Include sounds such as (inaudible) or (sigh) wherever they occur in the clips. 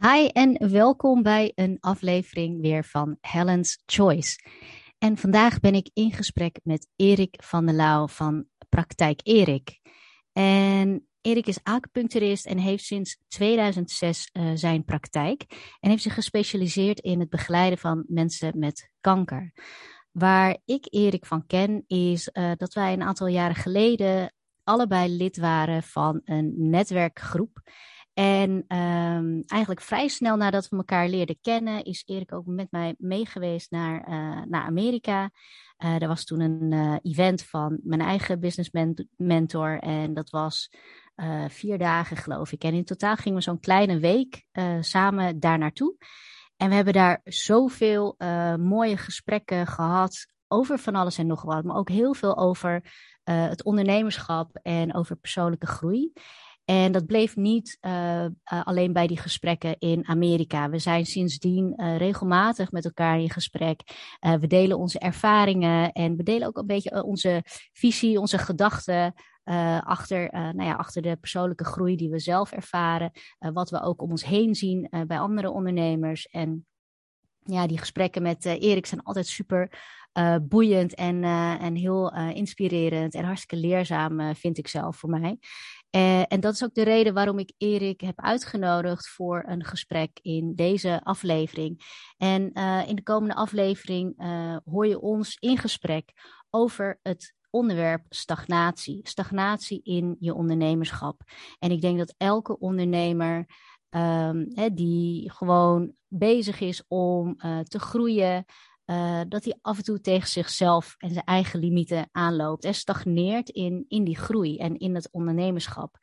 Hi en welkom bij een aflevering weer van Helen's Choice. En vandaag ben ik in gesprek met Erik van der Lauw van Praktijk Erik. En Erik is acupuncturist en heeft sinds 2006 uh, eh, zijn praktijk en heeft zich gespecialiseerd in het begeleiden van mensen met kanker. Waar ik Erik van ken is uh, dat wij een aantal jaren geleden allebei lid waren van een netwerkgroep. En um, eigenlijk vrij snel nadat we elkaar leerden kennen, is Erik ook met mij meegeweest naar, uh, naar Amerika. Uh, er was toen een uh, event van mijn eigen business mentor. En dat was vier dagen, geloof ik. En in totaal gingen we zo'n kleine week samen daar naartoe. En we hebben daar zoveel mooie gesprekken gehad over van alles en nog wat. Maar ook heel veel over het ondernemerschap en over persoonlijke groei. En dat bleef niet uh, uh, alleen bij die gesprekken in Amerika. We zijn sindsdien uh, regelmatig met elkaar in gesprek. we delen onze ervaringen en we delen ook een beetje onze visie, onze gedachten. achter, nou ja, achter de persoonlijke groei die we zelf ervaren. wat we ook om ons heen zien bij andere ondernemers. En ja, die gesprekken met Erik zijn altijd super boeiend en, en heel inspirerend en hartstikke leerzaam, vind ik zelf voor mij. Uh, en dat is ook de reden waarom ik Erik heb uitgenodigd voor een gesprek in deze aflevering. En uh, in de komende aflevering uh, hoor je ons in gesprek over het onderwerp stagnatie. Stagnatie in je ondernemerschap. En ik denk dat elke ondernemer hè, die gewoon bezig is om te groeien, uh, dat hij af en toe tegen zichzelf en zijn eigen limieten aanloopt en stagneert in, in die groei en in het ondernemerschap.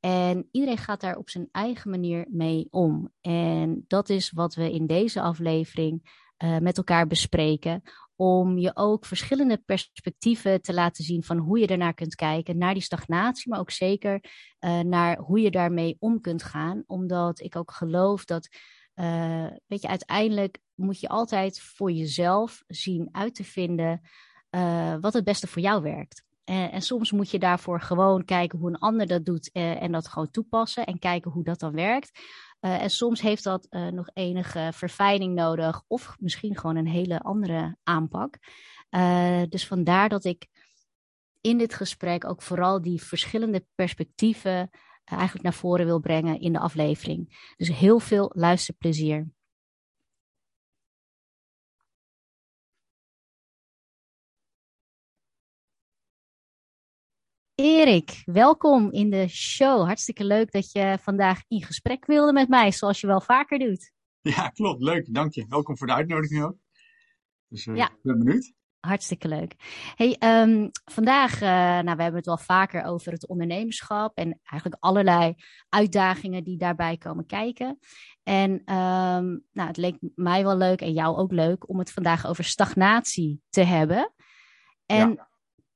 En iedereen gaat daar op zijn eigen manier mee om. En dat is wat we in deze aflevering uh, met elkaar bespreken. Om je ook verschillende perspectieven te laten zien van hoe je ernaar kunt kijken, naar die stagnatie, maar ook zeker uh, naar hoe je daarmee om kunt gaan. Omdat ik ook geloof dat uh, weet je, uiteindelijk moet je altijd voor jezelf zien uit te vinden uh, wat het beste voor jou werkt. En, en, soms moet je daarvoor gewoon kijken hoe een ander dat doet en dat gewoon toepassen en kijken hoe dat dan werkt. en soms heeft dat nog enige verfijning nodig of misschien gewoon een hele andere aanpak. dus vandaar dat ik in dit gesprek ook vooral die verschillende perspectieven eigenlijk naar voren wil brengen in de aflevering. Dus heel veel luisterplezier. Erik, welkom in de show. Hartstikke leuk dat je vandaag in gesprek wilde met mij, zoals je wel vaker doet. Ja, klopt. Leuk. Dank je. Welkom voor de uitnodiging ook. Dus uh, ja. ik ben benieuwd. Hartstikke leuk. Hey, um, vandaag, uh, nou, we hebben het wel vaker over het ondernemerschap en eigenlijk allerlei uitdagingen die daarbij komen kijken. En um, nou, het leek mij wel leuk en jou ook leuk om het vandaag over stagnatie te hebben. En ja.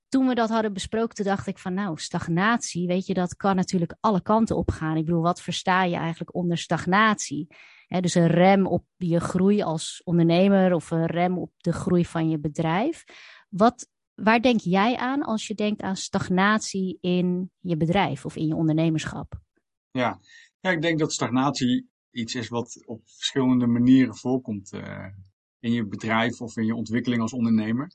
toen we dat hadden besproken, dacht ik van nou, stagnatie, weet je, dat kan natuurlijk alle kanten op gaan. Ik bedoel, wat versta je eigenlijk onder stagnatie? Dus een rem op je groei als ondernemer of een rem op de groei van je bedrijf. Wat, waar denk jij aan als je denkt aan stagnatie in je bedrijf of in je ondernemerschap? Ja, ja ik denk dat stagnatie iets is wat op verschillende manieren voorkomt uh, in je bedrijf of in je ontwikkeling als ondernemer.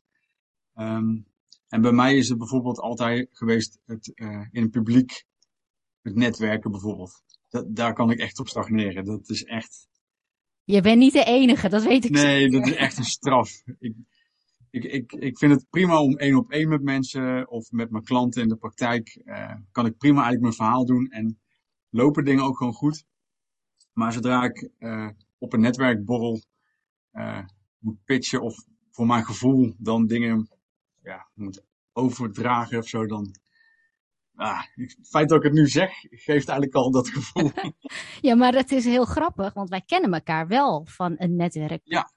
Um, en bij mij is het bijvoorbeeld altijd geweest het uh, in het publiek, het netwerken bijvoorbeeld dat, daar kan ik echt op stagneren. Dat is echt. Je bent niet de enige, dat weet ik Nee, dat is echt een straf. Ik, ik, ik, ik vind het prima om één op één met mensen of met mijn klanten in de praktijk. Uh, kan ik prima eigenlijk mijn verhaal doen en lopen dingen ook gewoon goed. Maar zodra ik uh, op een netwerkborrel uh, moet pitchen of voor mijn gevoel dan dingen ja, moet overdragen of zo, dan, ah, het feit dat ik het nu zeg, geeft eigenlijk al dat gevoel. (laughs) ja, maar het is heel grappig, want wij kennen elkaar wel van een netwerk. Ja,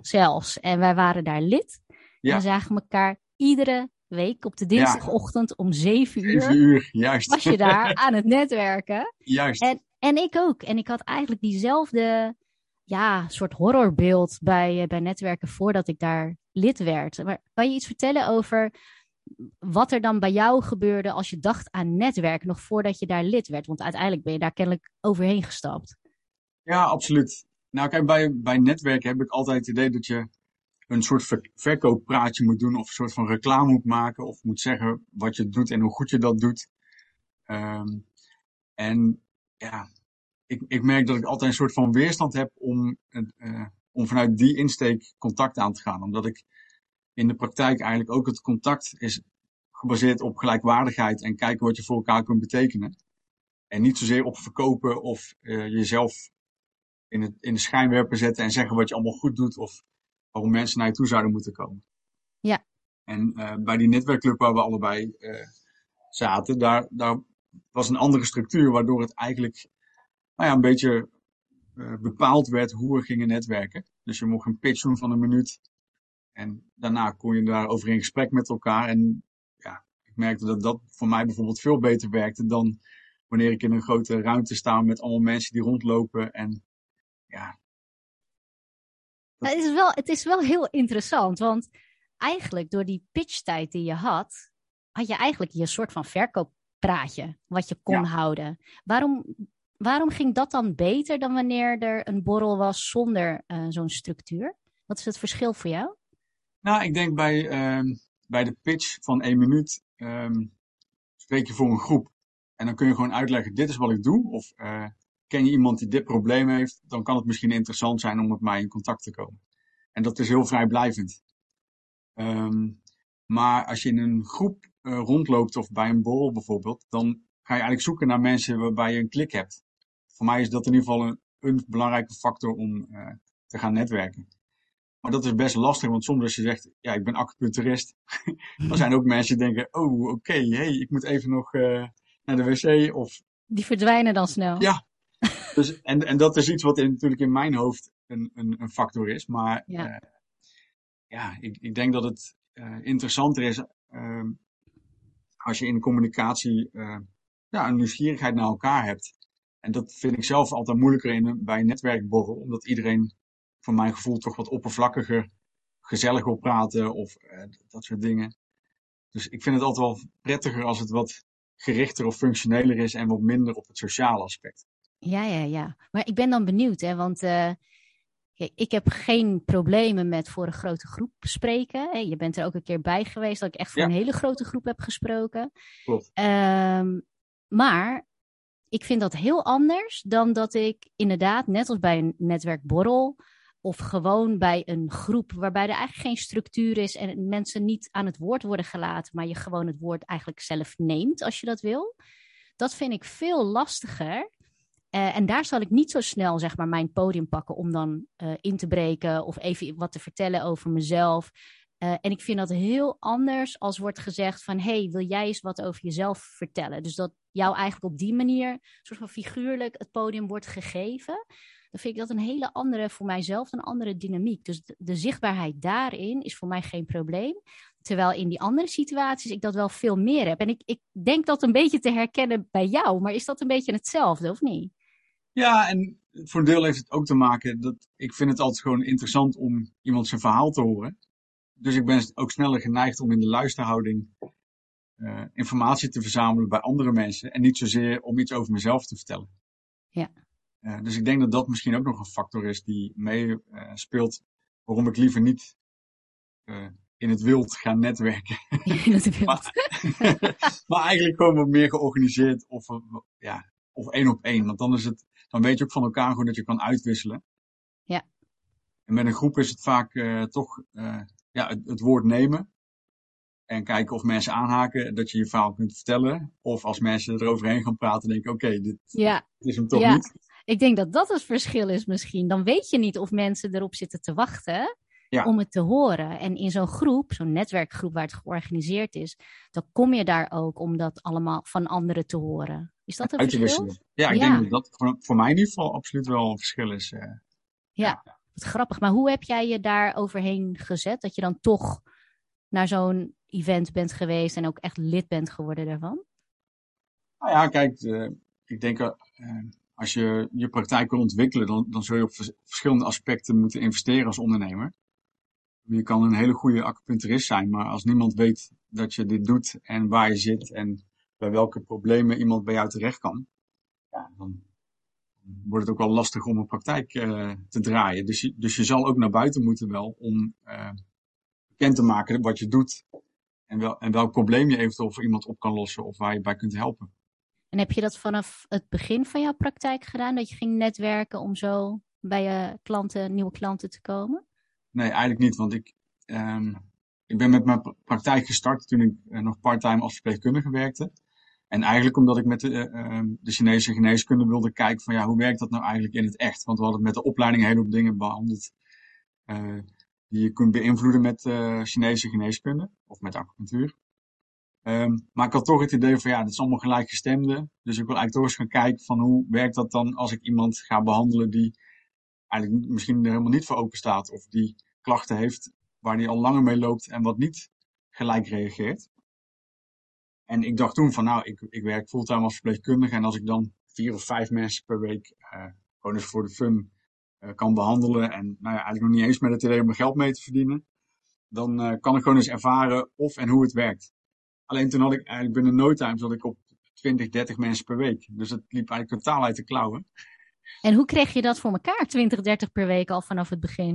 zelfs. En wij waren daar lid. Ja. En we zagen elkaar iedere week op de dinsdagochtend ja. om zeven uur. Zeven uur, juist. Was je daar (laughs) aan het netwerken. Juist. En, en ik ook. En ik had eigenlijk diezelfde ja, soort horrorbeeld bij, eh, bij netwerken voordat ik daar lid werd. Maar kan je iets vertellen over wat er dan bij jou gebeurde als je dacht aan netwerk, nog voordat je daar lid werd. Want uiteindelijk ben je daar kennelijk overheen gestapt. Ja, absoluut. Nou, kijk, bij, bij netwerken heb ik altijd het idee dat je een soort ver verkooppraatje moet doen, of een soort van reclame moet maken, of moet zeggen wat je doet en hoe goed je dat doet. Um, en ja, ik, ik merk dat ik altijd een soort van weerstand heb om, uh, om vanuit die insteek contact aan te gaan. Omdat ik in de praktijk eigenlijk ook het contact is gebaseerd op gelijkwaardigheid en kijken wat je voor elkaar kunt betekenen. En niet zozeer op verkopen of uh, jezelf in, het, in de schijnwerper zetten en zeggen wat je allemaal goed doet of waarom mensen naar je toe zouden moeten komen. Ja. En uh, bij die netwerkclub waar we allebei uh, zaten, daar, daar was een andere structuur waardoor het eigenlijk nou ja, een beetje bepaald werd hoe we gingen netwerken. Dus je mocht een pitch doen van een minuut en daarna kon je daarover in gesprek met elkaar. En ja, ik merkte dat dat voor mij bijvoorbeeld veel beter werkte dan wanneer ik in een grote ruimte sta met allemaal mensen die rondlopen en ja. Het is, wel, het is wel heel interessant, want eigenlijk door die pitchtijd die je had, had je eigenlijk je soort van verkooppraatje wat je kon ja. houden. Waarom, waarom ging dat dan beter dan wanneer er een borrel was zonder uh, zo'n structuur? Wat is het verschil voor jou? Nou, ik denk bij, um, bij de pitch van één minuut um, spreek je voor een groep. En dan kun je gewoon uitleggen, dit is wat ik doe. Of uh, ken je iemand die dit probleem heeft, dan kan het misschien interessant zijn om met mij in contact te komen. En dat is heel vrijblijvend. Um, maar als je in een groep uh, rondloopt of bij een borrel bijvoorbeeld, dan ga je eigenlijk zoeken naar mensen waarbij je een klik hebt. Voor mij is dat in ieder geval een, belangrijke factor om uh, te gaan netwerken. Maar dat is best lastig, want soms als je zegt, ja, ik ben acupuncturist, (laughs) dan zijn ook mensen die denken, oh, oké, okay, hey, ik moet even nog uh, naar de wc of... Die verdwijnen dan snel. Ja, dus, en, en dat is iets wat in, natuurlijk in mijn hoofd een, een, een factor is. Maar ja, uh, ja ik, ik denk dat het uh, interessanter is uh, als je in communicatie ja, een nieuwsgierigheid naar elkaar hebt. En dat vind ik zelf altijd moeilijker in, bij een netwerkborrel, omdat iedereen voor mijn gevoel toch wat oppervlakkiger gezellig wil praten of dat soort dingen. Dus ik vind het altijd wel prettiger als het wat gerichter of functioneler is en wat minder op het sociale aspect. Ja, ja, ja. Maar ik ben dan benieuwd, hè, want uh, ik heb geen problemen met voor een grote groep spreken. Je bent er ook een keer bij geweest dat ik echt voor ja. een hele grote groep heb gesproken. Klopt. Um, maar ik vind dat heel anders dan dat ik inderdaad, net als bij een netwerkborrel, of gewoon bij een groep waarbij er eigenlijk geen structuur is en mensen niet aan het woord worden gelaten, maar je gewoon het woord eigenlijk zelf neemt als je dat wil. Dat vind ik veel lastiger uh, en daar zal ik niet zo snel zeg maar, mijn podium pakken om dan uh, in te breken of even wat te vertellen over mezelf. Uh, en ik vind dat heel anders als wordt gezegd van... hey, wil jij eens wat over jezelf vertellen? Dus dat jou eigenlijk op die manier, soort van figuurlijk, het podium wordt gegeven. Dan vind ik dat een hele andere, voor mijzelf, een andere dynamiek. Dus de, de zichtbaarheid daarin is voor mij geen probleem. Terwijl in die andere situaties ik dat wel veel meer heb. En ik, ik denk dat een beetje te herkennen bij jou. Maar is dat een beetje hetzelfde, of niet? Ja, en voor een deel heeft het ook te maken dat ik vind het altijd gewoon interessant om iemand zijn verhaal te horen. Dus ik ben ook sneller geneigd om in de luisterhouding uh, informatie te verzamelen bij andere mensen. En niet zozeer om iets over mezelf te vertellen. Ja. Uh, dus ik denk dat dat misschien ook nog een factor is die meespeelt. Uh, waarom ik liever niet in het wild ga netwerken. (laughs) In het wild. maar, (laughs) maar, eigenlijk gewoon wat meer georganiseerd of, ja, of één op één. Want dan is het dan weet je ook van elkaar gewoon dat je kan uitwisselen. Ja. En met een groep is het vaak uh, toch uh, ja, het, het, woord nemen. En kijken of mensen aanhaken, dat je je verhaal kunt vertellen. Of als mensen eroverheen gaan praten, denk ik, oké, okay, dit, ja. dit, is hem toch ja. niet. Ik denk dat dat het verschil is misschien. Dan weet je niet of mensen erop zitten te wachten ja. om het te horen. En in zo'n groep, zo'n netwerkgroep waar het georganiseerd is, dan kom je daar ook om dat allemaal van anderen te horen. Is dat een verschil? Ja, ik ja. denk dat dat voor, voor, mij in ieder geval absoluut wel een verschil is. Uh, ja, ja, wat grappig. Maar hoe heb jij je daar overheen gezet? Dat je dan toch naar zo'n event bent geweest en ook echt lid bent geworden daarvan? Nou ja, kijk, uh, ik denk uh, als je je praktijk wil ontwikkelen, dan, dan zul je op vers verschillende aspecten moeten investeren als ondernemer. Je kan een hele goede acupuncturist zijn, maar als niemand weet dat je dit doet en waar je zit en bij welke problemen iemand bij jou terecht kan, ja, dan wordt het ook wel lastig om een praktijk uh, te draaien. Dus je, dus je zal ook naar buiten moeten wel om uh, bekend te maken wat je doet en, wel, en welk probleem je eventueel voor iemand op kan lossen of waar je bij kunt helpen. En heb je dat vanaf het begin van jouw praktijk gedaan, dat je ging netwerken om zo bij je klanten, nieuwe klanten te komen? Nee, eigenlijk niet, want ik, um, ik ben met mijn praktijk gestart toen ik uh, nog parttime als verpleegkundige werkte. En eigenlijk omdat ik met de, uh, de Chinese geneeskunde wilde kijken van ja, hoe werkt dat nou eigenlijk in het echt? Want we hadden met de opleiding een heleboel dingen behandeld uh, die je kunt beïnvloeden met Chinese geneeskunde of met acupunctuur. Um, maar ik had toch het idee van ja, dat is allemaal gelijkgestemde. Dus ik wil eigenlijk toch eens gaan kijken van hoe werkt dat dan als ik iemand ga behandelen die eigenlijk misschien er helemaal niet voor open staat of die klachten heeft waar die al langer mee loopt en wat niet gelijk reageert. En ik dacht toen van nou, ik, ik werk fulltime als verpleegkundige en als ik dan vier of vijf mensen per week uh, gewoon eens voor de fun uh, kan behandelen en nou ja, eigenlijk nog niet eens met het idee om er geld mee te verdienen, dan uh, kan ik gewoon eens ervaren of en hoe het werkt. Alleen toen had ik eigenlijk binnen no time zat ik op 20, 30 mensen per week. Dus het liep eigenlijk totaal uit de klauwen. En hoe kreeg je dat voor elkaar, 20, 30 per week al vanaf het begin?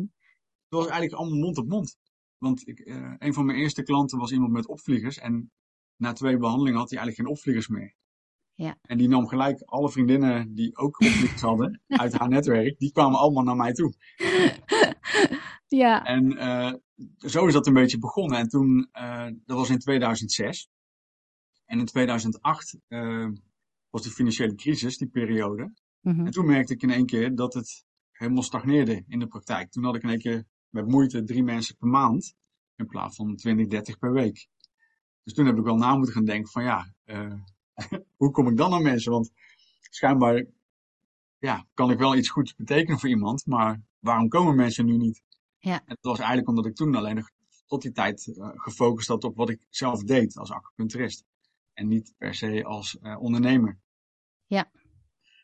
Het was eigenlijk allemaal mond op mond. Want ik, uh, een van mijn eerste klanten was iemand met opvliegers. En na twee behandelingen had hij eigenlijk geen opvliegers meer. Ja. En die nam gelijk alle vriendinnen die ook opvliegers hadden (laughs) uit haar netwerk, die kwamen allemaal naar mij toe. (laughs) ja. En uh, zo is dat een beetje begonnen. En toen, uh, dat was in 2006. En in 2008 uh, was die financiële crisis, die periode. Mm -hmm. En toen merkte ik in één keer dat het helemaal stagneerde in de praktijk. Toen had ik in één keer met moeite drie mensen per maand in plaats van 20, 30 per week. Dus toen heb ik wel na moeten gaan denken van ja, (laughs) hoe kom ik dan aan mensen? Want schijnbaar ja, kan ik wel iets goeds betekenen voor iemand, maar waarom komen mensen nu niet? Ja. En dat was eigenlijk omdat ik toen alleen nog tot die tijd uh, gefocust had op wat ik zelf deed als acupuncturist. En niet per se als uh, ondernemer. Ja.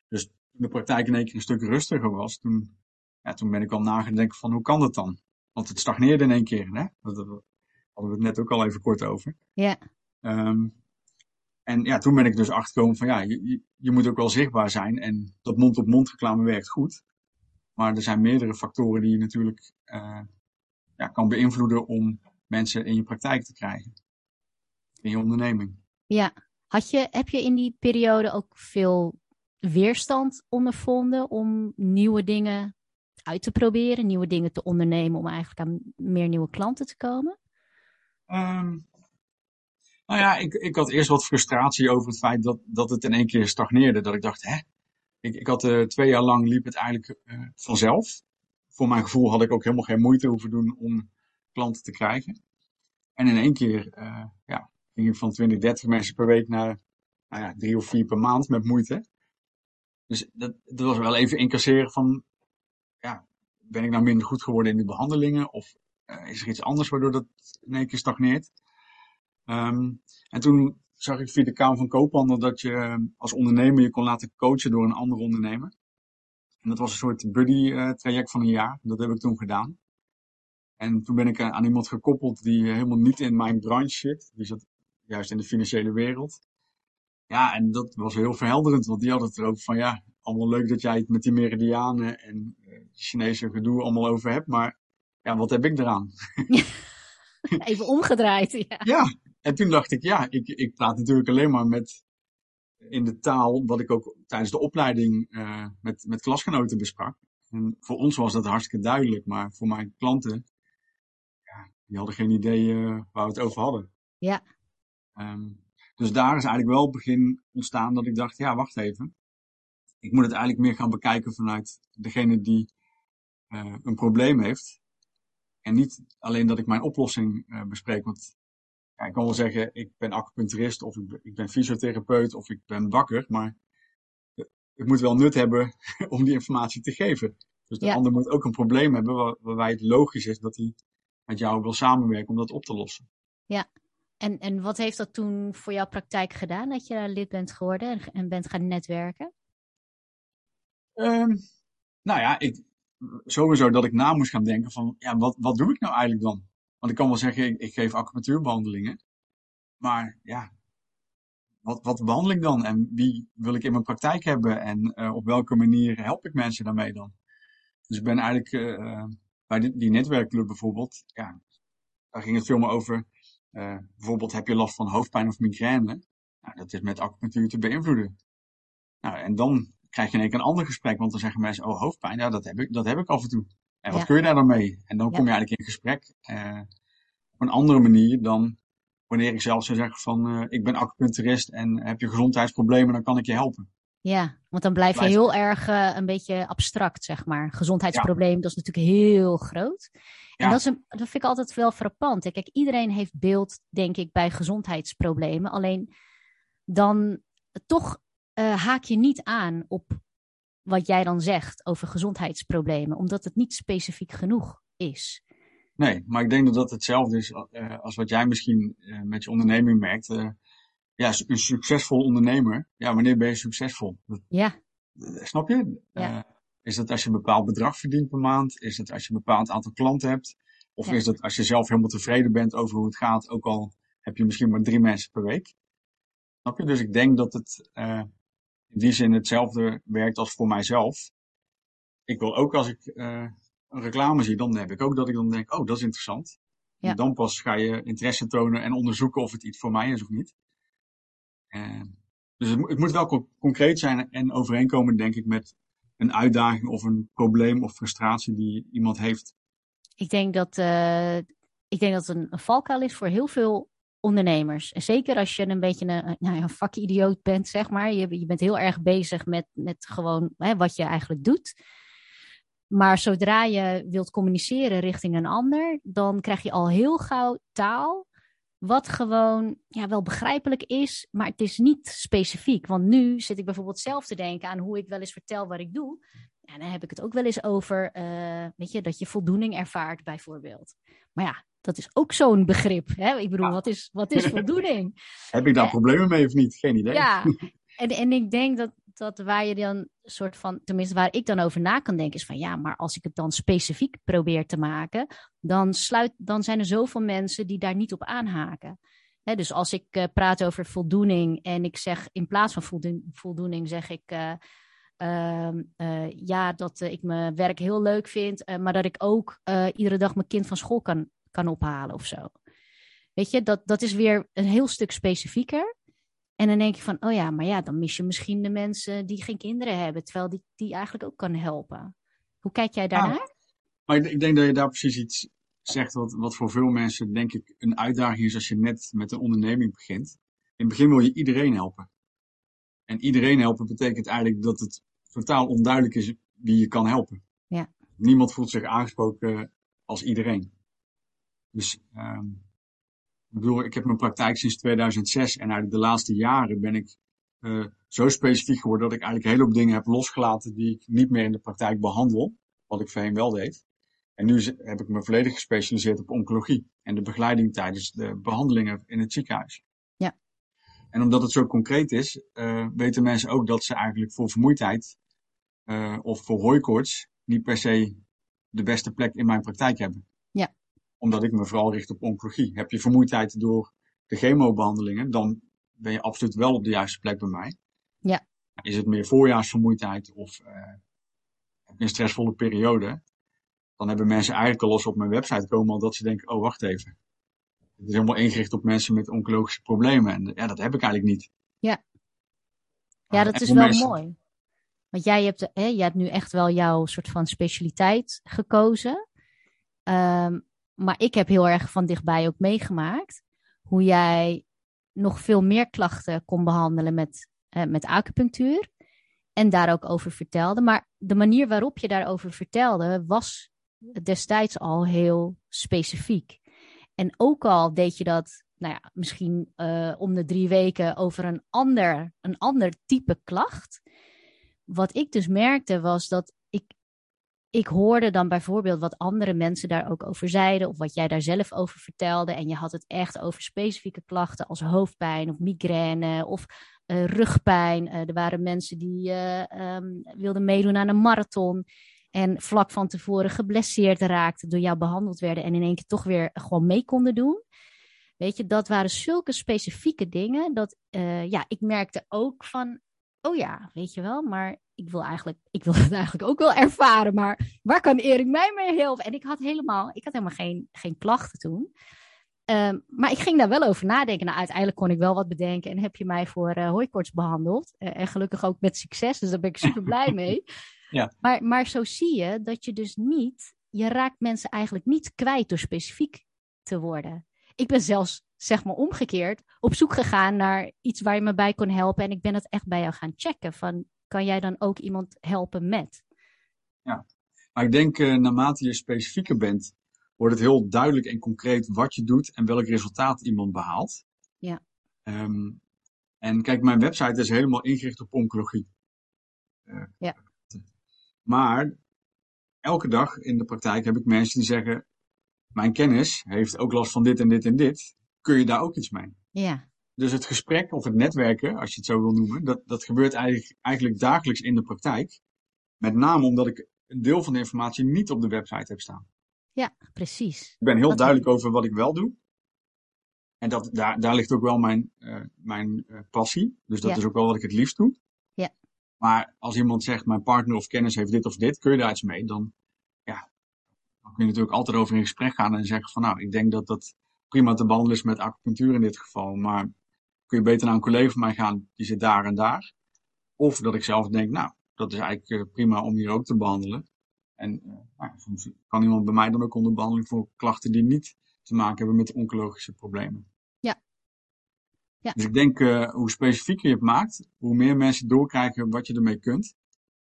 Dus toen de praktijk in één keer een stuk rustiger was, toen, ja, toen ben ik al nagedenken van hoe kan dat dan? Want het stagneerde in één keer, hè? Dat, dat hadden we het net ook al even kort over. Ja. Um, en ja, toen ben ik dus achtergekomen van ja, je, je moet ook wel zichtbaar zijn. En dat mond-op-mond reclame werkt goed. Maar er zijn meerdere factoren die je natuurlijk uh, ja, kan beïnvloeden om mensen in je praktijk te krijgen. In je onderneming. Ja. Had je, heb je in die periode ook veel weerstand ondervonden om nieuwe dingen uit te proberen, nieuwe dingen te ondernemen om eigenlijk aan meer nieuwe klanten te komen? Um, nou ja, ik, ik had eerst wat frustratie over het feit dat, dat het in één keer stagneerde. Dat ik dacht, hè? Ik, ik had uh, twee jaar lang liep het eigenlijk uh, vanzelf. Voor mijn gevoel had ik ook helemaal geen moeite hoeven doen om klanten te krijgen. En in één keer uh, ja, ging ik van 20, 30 mensen per week naar nou ja, drie of vier per maand met moeite. Dus dat, dat was wel even incasseren van, ja, ben ik nou minder goed geworden in de behandelingen? Of is er iets anders waardoor dat in één keer stagneert? Um, en toen zag ik via de Kamer van Koophandel dat je als ondernemer je kon laten coachen door een andere ondernemer. En dat was een soort buddy uh, traject van een jaar. Dat heb ik toen gedaan. En toen ben ik aan iemand gekoppeld die helemaal niet in mijn branche zit. Die zat juist in de financiële wereld. Ja, en dat was heel verhelderend, want die had het er ook van, ja, allemaal leuk dat jij het met die meridianen en Chinese gedoe allemaal over hebt, maar ja, wat heb ik eraan? (laughs) Even omgedraaid, ja. Ja, en toen dacht ik, ja, ik, ik praat natuurlijk alleen maar met in de taal wat ik ook tijdens de opleiding uh, met, met klasgenoten besprak. En voor ons was dat hartstikke duidelijk, maar voor mijn klanten, ja, die hadden geen idee uh, waar we het over hadden. Ja. Um, dus daar is eigenlijk wel het begin ontstaan dat ik dacht, ja, wacht even. Ik moet het eigenlijk meer gaan bekijken vanuit degene die uh, een probleem heeft. En niet alleen dat ik mijn oplossing bespreek, want ja, ik kan wel zeggen, ik ben acupuncturist of ik ben, ik ben fysiotherapeut of ik ben bakker, maar ik moet wel nut hebben (laughs) om die informatie te geven. Dus de Ja. ander moet ook een probleem hebben waar, waarbij het logisch is dat hij met jou wil samenwerken om dat op te lossen. En, en wat heeft dat toen voor jouw praktijk gedaan, dat je lid bent geworden en, en bent gaan netwerken? Um, nou ja, ik, sowieso dat ik na moest gaan denken van, ja, wat, wat doe ik nou eigenlijk dan? Want ik kan wel zeggen, ik, ik geef acupunctuurbehandelingen. Maar ja, wat, wat behandel ik dan? En wie wil ik in mijn praktijk hebben? En uh, op welke manier help ik mensen daarmee dan? Dus ik ben eigenlijk uh, bij die, netwerkclub bijvoorbeeld, ja, daar ging het veel meer over. Bijvoorbeeld heb je last van hoofdpijn of migraine? Nou, dat is met acupunctuur te beïnvloeden. Nou, en dan krijg je in één keer een ander gesprek, want dan zeggen mensen, oh hoofdpijn, ja, dat heb ik, dat heb ik af en toe. En wat ja. kun je daar dan mee? En dan kom je eigenlijk in gesprek uh, op een andere manier dan wanneer ik zelf zou zeggen van uh, ik ben acupuncturist en heb je gezondheidsproblemen, dan kan ik je helpen. Ja, want dan blijf je heel erg uh, een beetje abstract, zeg maar. Gezondheidsprobleem, ja. dat is natuurlijk heel groot. En ja. dat, is een, dat vind ik altijd wel frappant. Kijk, iedereen heeft beeld, denk ik, bij gezondheidsproblemen. Alleen dan toch uh, haak je niet aan op wat jij dan zegt over gezondheidsproblemen, omdat het niet specifiek genoeg is. Nee, maar ik denk dat dat hetzelfde is uh, als wat jij misschien uh, met je onderneming merkt. Uh, ja, een succesvol ondernemer. Ja, wanneer ben je succesvol? Dat, ja. Snap je? Ja. is dat als je een bepaald bedrag verdient per maand? Is het als je een bepaald aantal klanten hebt? Of Ja. is dat als je zelf helemaal tevreden bent over hoe het gaat, ook al heb je misschien maar drie mensen per week? Snap je? Dus ik denk dat het in die zin hetzelfde werkt als voor mijzelf. Ik wil ook als ik uh, een reclame zie, dan heb ik ook dat ik dan denk, oh, dat is interessant. Ja. En dan pas ga je interesse tonen en onderzoeken of het iets voor mij is of niet. Uh, dus het, het, moet wel co concreet zijn en overeenkomen, denk ik, met een uitdaging of een probleem of frustratie die iemand heeft. Ik denk dat, uh, ik denk dat het een, een valkuil is voor heel veel ondernemers. En zeker als je een beetje een, nou ja, vakidioot bent, zeg maar. Je, je bent heel erg bezig met, met gewoon hè, wat je eigenlijk doet. Maar zodra je wilt communiceren richting een ander, dan krijg je al heel gauw taal. Wat gewoon ja, wel begrijpelijk is, maar het is niet specifiek. Want nu zit ik bijvoorbeeld zelf te denken aan hoe ik wel eens vertel wat ik doe. En dan heb ik het ook wel eens over, uh, weet je, dat je voldoening ervaart, bijvoorbeeld. Maar ja, dat is ook zo'n begrip. Hè? Ik bedoel, ja. wat, is, wat is (laughs) voldoening? heb ik daar uh, problemen mee of niet? Geen idee. Ja, (laughs) en, en ik denk dat, dat waar je dan soort van, tenminste waar ik dan over na kan denken, is van ja, maar als ik het dan specifiek probeer te maken, dan, sluit, dan zijn er zoveel mensen die daar niet op aanhaken. He, dus als ik uh, praat over voldoening en ik zeg in plaats van voldoening, voldoening zeg ik. Uh, uh, ja, dat ik mijn werk heel leuk vind, maar dat ik ook iedere dag mijn kind van school kan, kan ophalen of zo. Weet je, dat, dat is weer een heel stuk specifieker. En dan denk je van, oh ja, maar ja, dan mis je misschien de mensen die geen kinderen hebben, terwijl die, die eigenlijk ook kan helpen. Hoe kijk jij daarnaar? Ja, maar ik, ik, denk dat je daar precies iets zegt wat, wat voor veel mensen, denk ik, een uitdaging is als je net met een onderneming begint. In het begin wil je iedereen helpen. En iedereen helpen betekent eigenlijk dat het totaal onduidelijk is wie je kan helpen. Ja. Niemand voelt zich aangesproken als iedereen. Dus um, ik bedoel, ik heb mijn praktijk sinds 2006 en eigenlijk de laatste jaren ben ik uh, zo specifiek geworden dat ik eigenlijk een hele hoop dingen heb losgelaten die ik niet meer in de praktijk behandel, wat ik voorheen wel deed. En nu heb ik me volledig gespecialiseerd op oncologie en de begeleiding tijdens de behandelingen in het ziekenhuis. Ja. En omdat het zo concreet is, uh, weten mensen ook dat ze eigenlijk voor vermoeidheid uh, of voor hooikoorts niet per se de beste plek in mijn praktijk hebben. Omdat ik me vooral richt op oncologie. Heb je vermoeidheid door de chemobehandelingen, dan ben je absoluut wel op de juiste plek bij mij. Ja. Is het meer voorjaarsvermoeidheid of uh, je een stressvolle periode, dan hebben mensen eigenlijk al los op mijn website komen al dat ze denken, oh wacht even. Het is helemaal ingericht op mensen met oncologische problemen. En ja, dat heb ik eigenlijk niet. Ja, ja dat is wel mensen... mooi. Want jij hebt, hè, jij hebt nu echt wel jouw soort van specialiteit gekozen. Um, maar ik heb heel erg van dichtbij ook meegemaakt hoe jij nog veel meer klachten kon behandelen met, uh, met acupunctuur. En daar ook over vertelde. Maar de manier waarop je daarover vertelde was destijds al heel specifiek. En ook al deed je dat, nou ja, misschien uh, om de drie weken over een ander, een ander type klacht. Wat ik dus merkte was dat ik hoorde dan bijvoorbeeld wat andere mensen daar ook over zeiden, of wat jij daar zelf over vertelde. En je had het echt over specifieke klachten als hoofdpijn of migraine of uh, rugpijn. Uh, er waren mensen die uh, um, wilden meedoen aan een marathon. En vlak van tevoren geblesseerd raakten, door jou behandeld werden en in één keer toch weer gewoon mee konden doen. Weet je, dat waren zulke specifieke dingen dat ja, ik merkte ook van, oh ja, weet je wel, maar ik wil eigenlijk, ik wil (laughs) het eigenlijk ook wel ervaren, maar waar kan Erik mij mee helpen? En ik had helemaal, ik had helemaal geen, geen klachten toen. Um, maar ik ging daar wel over nadenken. Nou, uiteindelijk kon ik wel wat bedenken en heb je mij voor uh, hooikoorts behandeld. Uh, en gelukkig ook met succes, dus daar ben ik super (laughs) blij mee. Ja. Maar, maar zo zie je dat je dus niet, je raakt mensen eigenlijk niet kwijt door specifiek te worden. Ik ben zelfs, zeg maar omgekeerd, op zoek gegaan naar iets waar je me bij kon helpen. En ik ben het echt bij jou gaan checken. Van, kan jij dan ook iemand helpen met? Ja, maar ik denk uh, naarmate je specifieker bent, wordt het heel duidelijk en concreet wat je doet en welk resultaat iemand behaalt. Ja. Um, en kijk, mijn website is helemaal ingericht op oncologie. Uh, ja. Maar elke dag in de praktijk heb ik mensen die zeggen: Mijn kennis heeft ook last van dit en dit en dit. Kun je daar ook iets mee? Ja. Dus het gesprek of het netwerken, als je het zo wil noemen, dat, dat gebeurt eigenlijk, eigenlijk dagelijks in de praktijk. Met name omdat ik een deel van de informatie niet op de website heb staan. Ja, precies. Ik ben heel dat duidelijk over wat ik wel doe. En dat, daar, daar ligt ook wel mijn, uh, mijn uh, passie. Dus dat Ja. is ook wel wat ik het liefst doe. Ja. Maar als iemand zegt, mijn partner of kennis heeft dit of dit, kun je daar iets mee? Dan, ja, dan kun je natuurlijk altijd over in gesprek gaan en zeggen van, nou, ik denk dat dat prima te behandelen is met acupunctuur in dit geval. Maar kun je beter naar een collega van mij gaan, die zit daar en daar. Of dat ik zelf denk, nou, dat is eigenlijk uh, prima om hier ook te behandelen. En uh, nou, soms kan iemand bij mij dan ook onder behandeling voor klachten die niet te maken hebben met oncologische problemen. Ja. Ja. Dus ik denk, uh, hoe specifieker je het maakt, hoe meer mensen doorkrijgen wat je ermee kunt.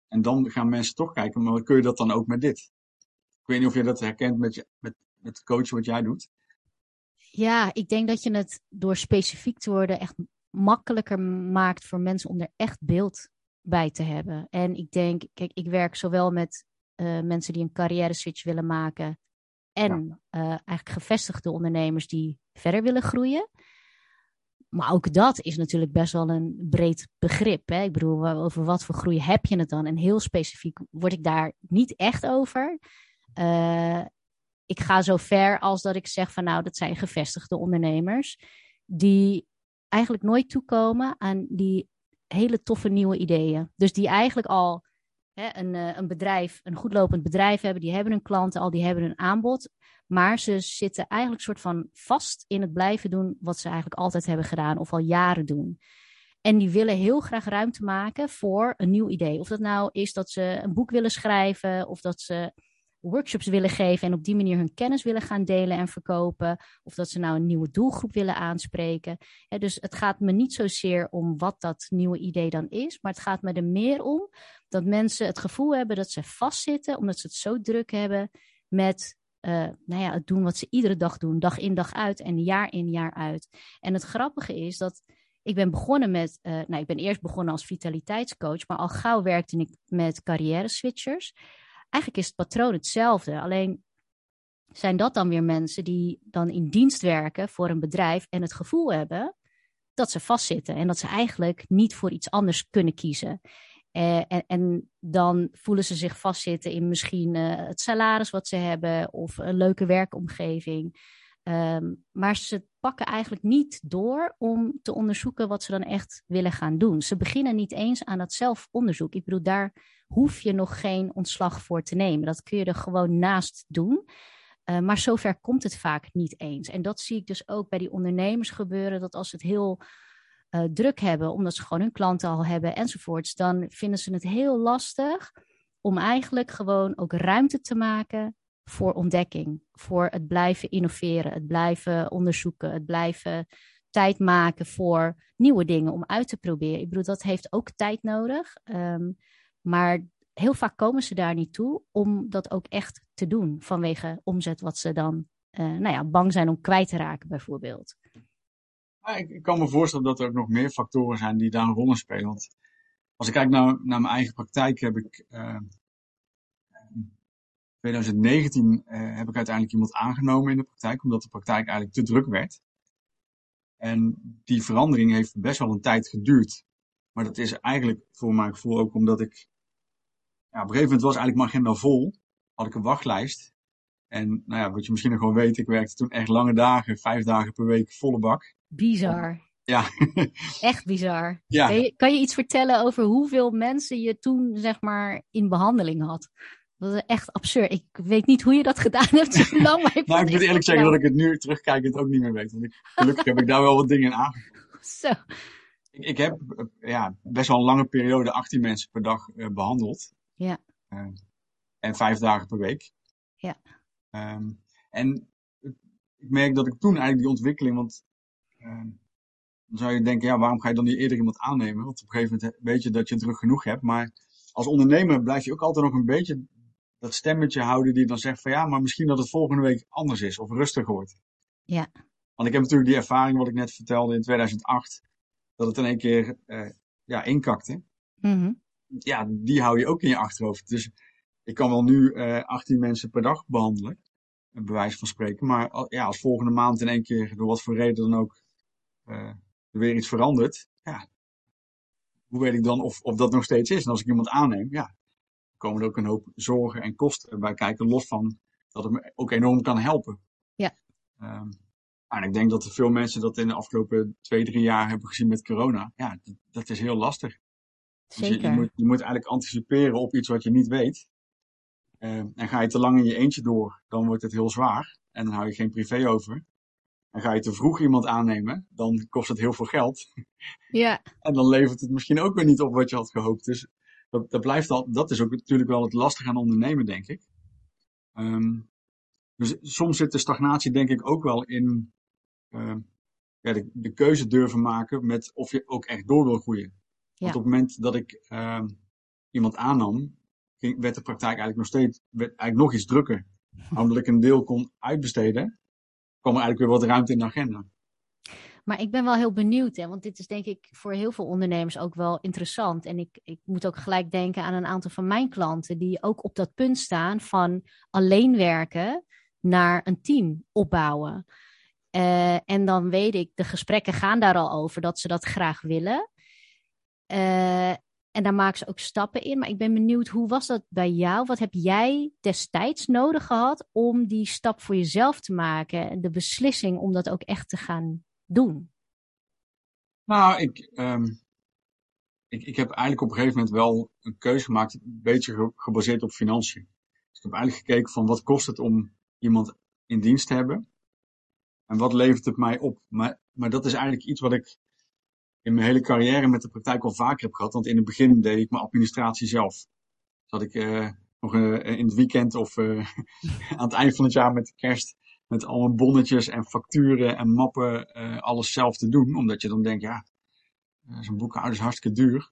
En dan gaan mensen toch kijken, maar kun je dat dan ook met dit? Ik weet niet of je dat herkent met, je, met, met coachen wat jij doet. Ja, ik denk dat je het door specifiek te worden echt makkelijker maakt voor mensen om er echt beeld bij te hebben. En ik denk, kijk, ik werk zowel met uh, mensen die een carrière switch willen maken en ja. uh, eigenlijk gevestigde ondernemers die verder willen groeien. Maar ook dat is natuurlijk best wel een breed begrip. Hè? Ik bedoel, over wat voor groei heb je het dan? En heel specifiek word ik daar niet echt over. Uh, ik ga zo ver als dat ik zeg van nou, dat zijn gevestigde ondernemers die eigenlijk nooit toekomen aan die hele toffe nieuwe ideeën. Dus die eigenlijk al hè, een, een bedrijf, een goedlopend bedrijf hebben, die hebben hun klanten al, die hebben hun aanbod, maar ze zitten eigenlijk soort van vast in het blijven doen wat ze eigenlijk altijd hebben gedaan of al jaren doen. En die willen heel graag ruimte maken voor een nieuw idee. Of dat nou is dat ze een boek willen schrijven, of dat ze workshops willen geven en op die manier hun kennis willen gaan delen en verkopen. Of dat ze nou een nieuwe doelgroep willen aanspreken. Dus het gaat me niet zozeer om wat dat nieuwe idee dan is, maar het gaat me er meer om dat mensen het gevoel hebben dat ze vastzitten, omdat ze het zo druk hebben met uh, nou ja, het doen wat ze iedere dag doen, dag in dag uit en jaar in jaar uit. En het grappige is dat ik ben begonnen met, uh, nou ik ben eerst begonnen als vitaliteitscoach, maar al gauw werkte ik met carrière switchers eigenlijk is het patroon hetzelfde. Alleen zijn dat dan weer mensen die dan in dienst werken voor een bedrijf en het gevoel hebben dat ze vastzitten en dat ze eigenlijk niet voor iets anders kunnen kiezen. Uh, en, en, dan voelen ze zich vastzitten in misschien uh, het salaris wat ze hebben of een leuke werkomgeving. Um, maar ze pakken eigenlijk niet door om te onderzoeken wat ze dan echt willen gaan doen. Ze beginnen niet eens aan dat zelfonderzoek. Ik bedoel, daar hoef je nog geen ontslag voor te nemen. Dat kun je er gewoon naast doen. Uh, maar zover komt het vaak niet eens. En dat zie ik dus ook bij die ondernemers gebeuren. Dat als ze het heel uh, druk hebben, omdat ze gewoon hun klanten al hebben enzovoorts, dan vinden ze het heel lastig om eigenlijk gewoon ook ruimte te maken voor ontdekking, voor het blijven innoveren, het blijven onderzoeken, het blijven tijd maken voor nieuwe dingen om uit te proberen. Ik bedoel, dat heeft ook tijd nodig. Um, maar heel vaak komen ze daar niet toe om dat ook echt te doen vanwege omzet wat ze dan uh, nou ja, bang zijn om kwijt te raken bijvoorbeeld. Ik, kan me voorstellen dat er ook nog meer factoren zijn die daar een rol in spelen. Want als ik kijk naar, naar mijn eigen praktijk heb ik uh, 2019 uh, heb ik uiteindelijk iemand aangenomen in de praktijk, omdat de praktijk eigenlijk te druk werd. En die verandering heeft best wel een tijd geduurd. Maar dat is eigenlijk voor mijn gevoel ook omdat ik. Ja, op een gegeven moment was eigenlijk mijn agenda vol. Had ik een wachtlijst. En nou ja, wat je misschien nog wel weet, ik werkte toen echt lange dagen, vijf dagen per week, volle bak. Bizar. Ja. (laughs) echt bizar. Ja. Kan, je, kan je iets vertellen over hoeveel mensen je toen, zeg maar, in behandeling had? Dat is echt absurd. Ik weet niet hoe je dat (laughs) gedaan hebt zo lang. Maar ik, nou, ik moet eerlijk zeggen dat ik het nu terugkijkend ook niet meer weet. Want ik, gelukkig heb ik daar wel wat dingen in. (laughs) Zo. Ik, ik, heb ja, best wel een lange periode 18 mensen per dag uh, behandeld. Ja. Uh, en vijf dagen per week. Ja. Um, en ik merk dat ik toen eigenlijk die ontwikkeling, want uh, dan zou je denken, ja, waarom ga je dan niet eerder iemand aannemen? Want op een gegeven moment weet je dat je druk genoeg hebt. Maar als ondernemer blijf je ook altijd nog een beetje dat stemmetje houden die dan zegt van ja, maar misschien dat het volgende week anders is of rustiger wordt. Ja. Want ik heb natuurlijk die ervaring wat ik net vertelde in 2008, dat het in één keer uh, ja, inkakte. Mm -hmm. Ja, die hou je ook in je achterhoofd. Dus ik kan wel nu uh, 18 mensen per dag behandelen, een bewijs van spreken. Maar ja, als volgende maand in één keer door wat voor reden dan ook uh, er weer iets verandert, ja, hoe weet ik dan of, of dat nog steeds is? En als ik iemand aanneem, ja, komen er ook een hoop zorgen en kosten bij kijken, los van dat het me ook enorm kan helpen. Ja. Um, en ik denk dat er veel mensen dat in de afgelopen twee, drie jaar hebben gezien met corona. Ja, dat, dat is heel lastig. Zeker. Dus je, je, moet, je moet eigenlijk anticiperen op iets wat je niet weet. Um, en ga je te lang in je eentje door, dan wordt het heel zwaar. En dan hou je geen privé over. En ga je te vroeg iemand aannemen, dan kost het heel veel geld. Ja. (laughs) en dan levert het misschien ook weer niet op wat je had gehoopt. Dus dat, dat blijft al, dat is ook natuurlijk wel het lastige aan ondernemen, denk ik. Um, dus soms zit de stagnatie denk ik ook wel in uh, ja, de, de, keuze durven maken met of je ook echt door wil groeien. Ja. Want op het moment dat ik uh, iemand aannam, ging, werd de praktijk eigenlijk nog steeds, werd eigenlijk nog iets drukker. (laughs) Omdat ik een deel kon uitbesteden, kwam er eigenlijk weer wat ruimte in de agenda. Maar ik ben wel heel benieuwd, hè, want dit is denk ik voor heel veel ondernemers ook wel interessant. En ik, ik moet ook gelijk denken aan een aantal van mijn klanten die ook op dat punt staan van alleen werken naar een team opbouwen. Uh, en dan weet ik, de gesprekken gaan daar al over dat ze dat graag willen. Uh, en daar maken ze ook stappen in. Maar ik ben benieuwd, hoe was dat bij jou? Wat heb jij destijds nodig gehad om die stap voor jezelf te maken? En de beslissing om dat ook echt te gaan doen? Nou, ik, um, ik, ik heb eigenlijk op een gegeven moment wel een keuze gemaakt, een beetje gebaseerd op financiën. Dus ik heb eigenlijk gekeken van wat kost het om iemand in dienst te hebben? En wat levert het mij op? Maar, maar dat is eigenlijk iets wat ik in mijn hele carrière met de praktijk al vaker heb gehad. Want in het begin deed ik mijn administratie zelf. Dat ik uh, nog uh, in het weekend of uh, (laughs) aan het eind van het jaar met kerst met allemaal bonnetjes en facturen en mappen uh, alles zelf te doen. Omdat je dan denkt, ja, zo'n boekhouder is hartstikke duur.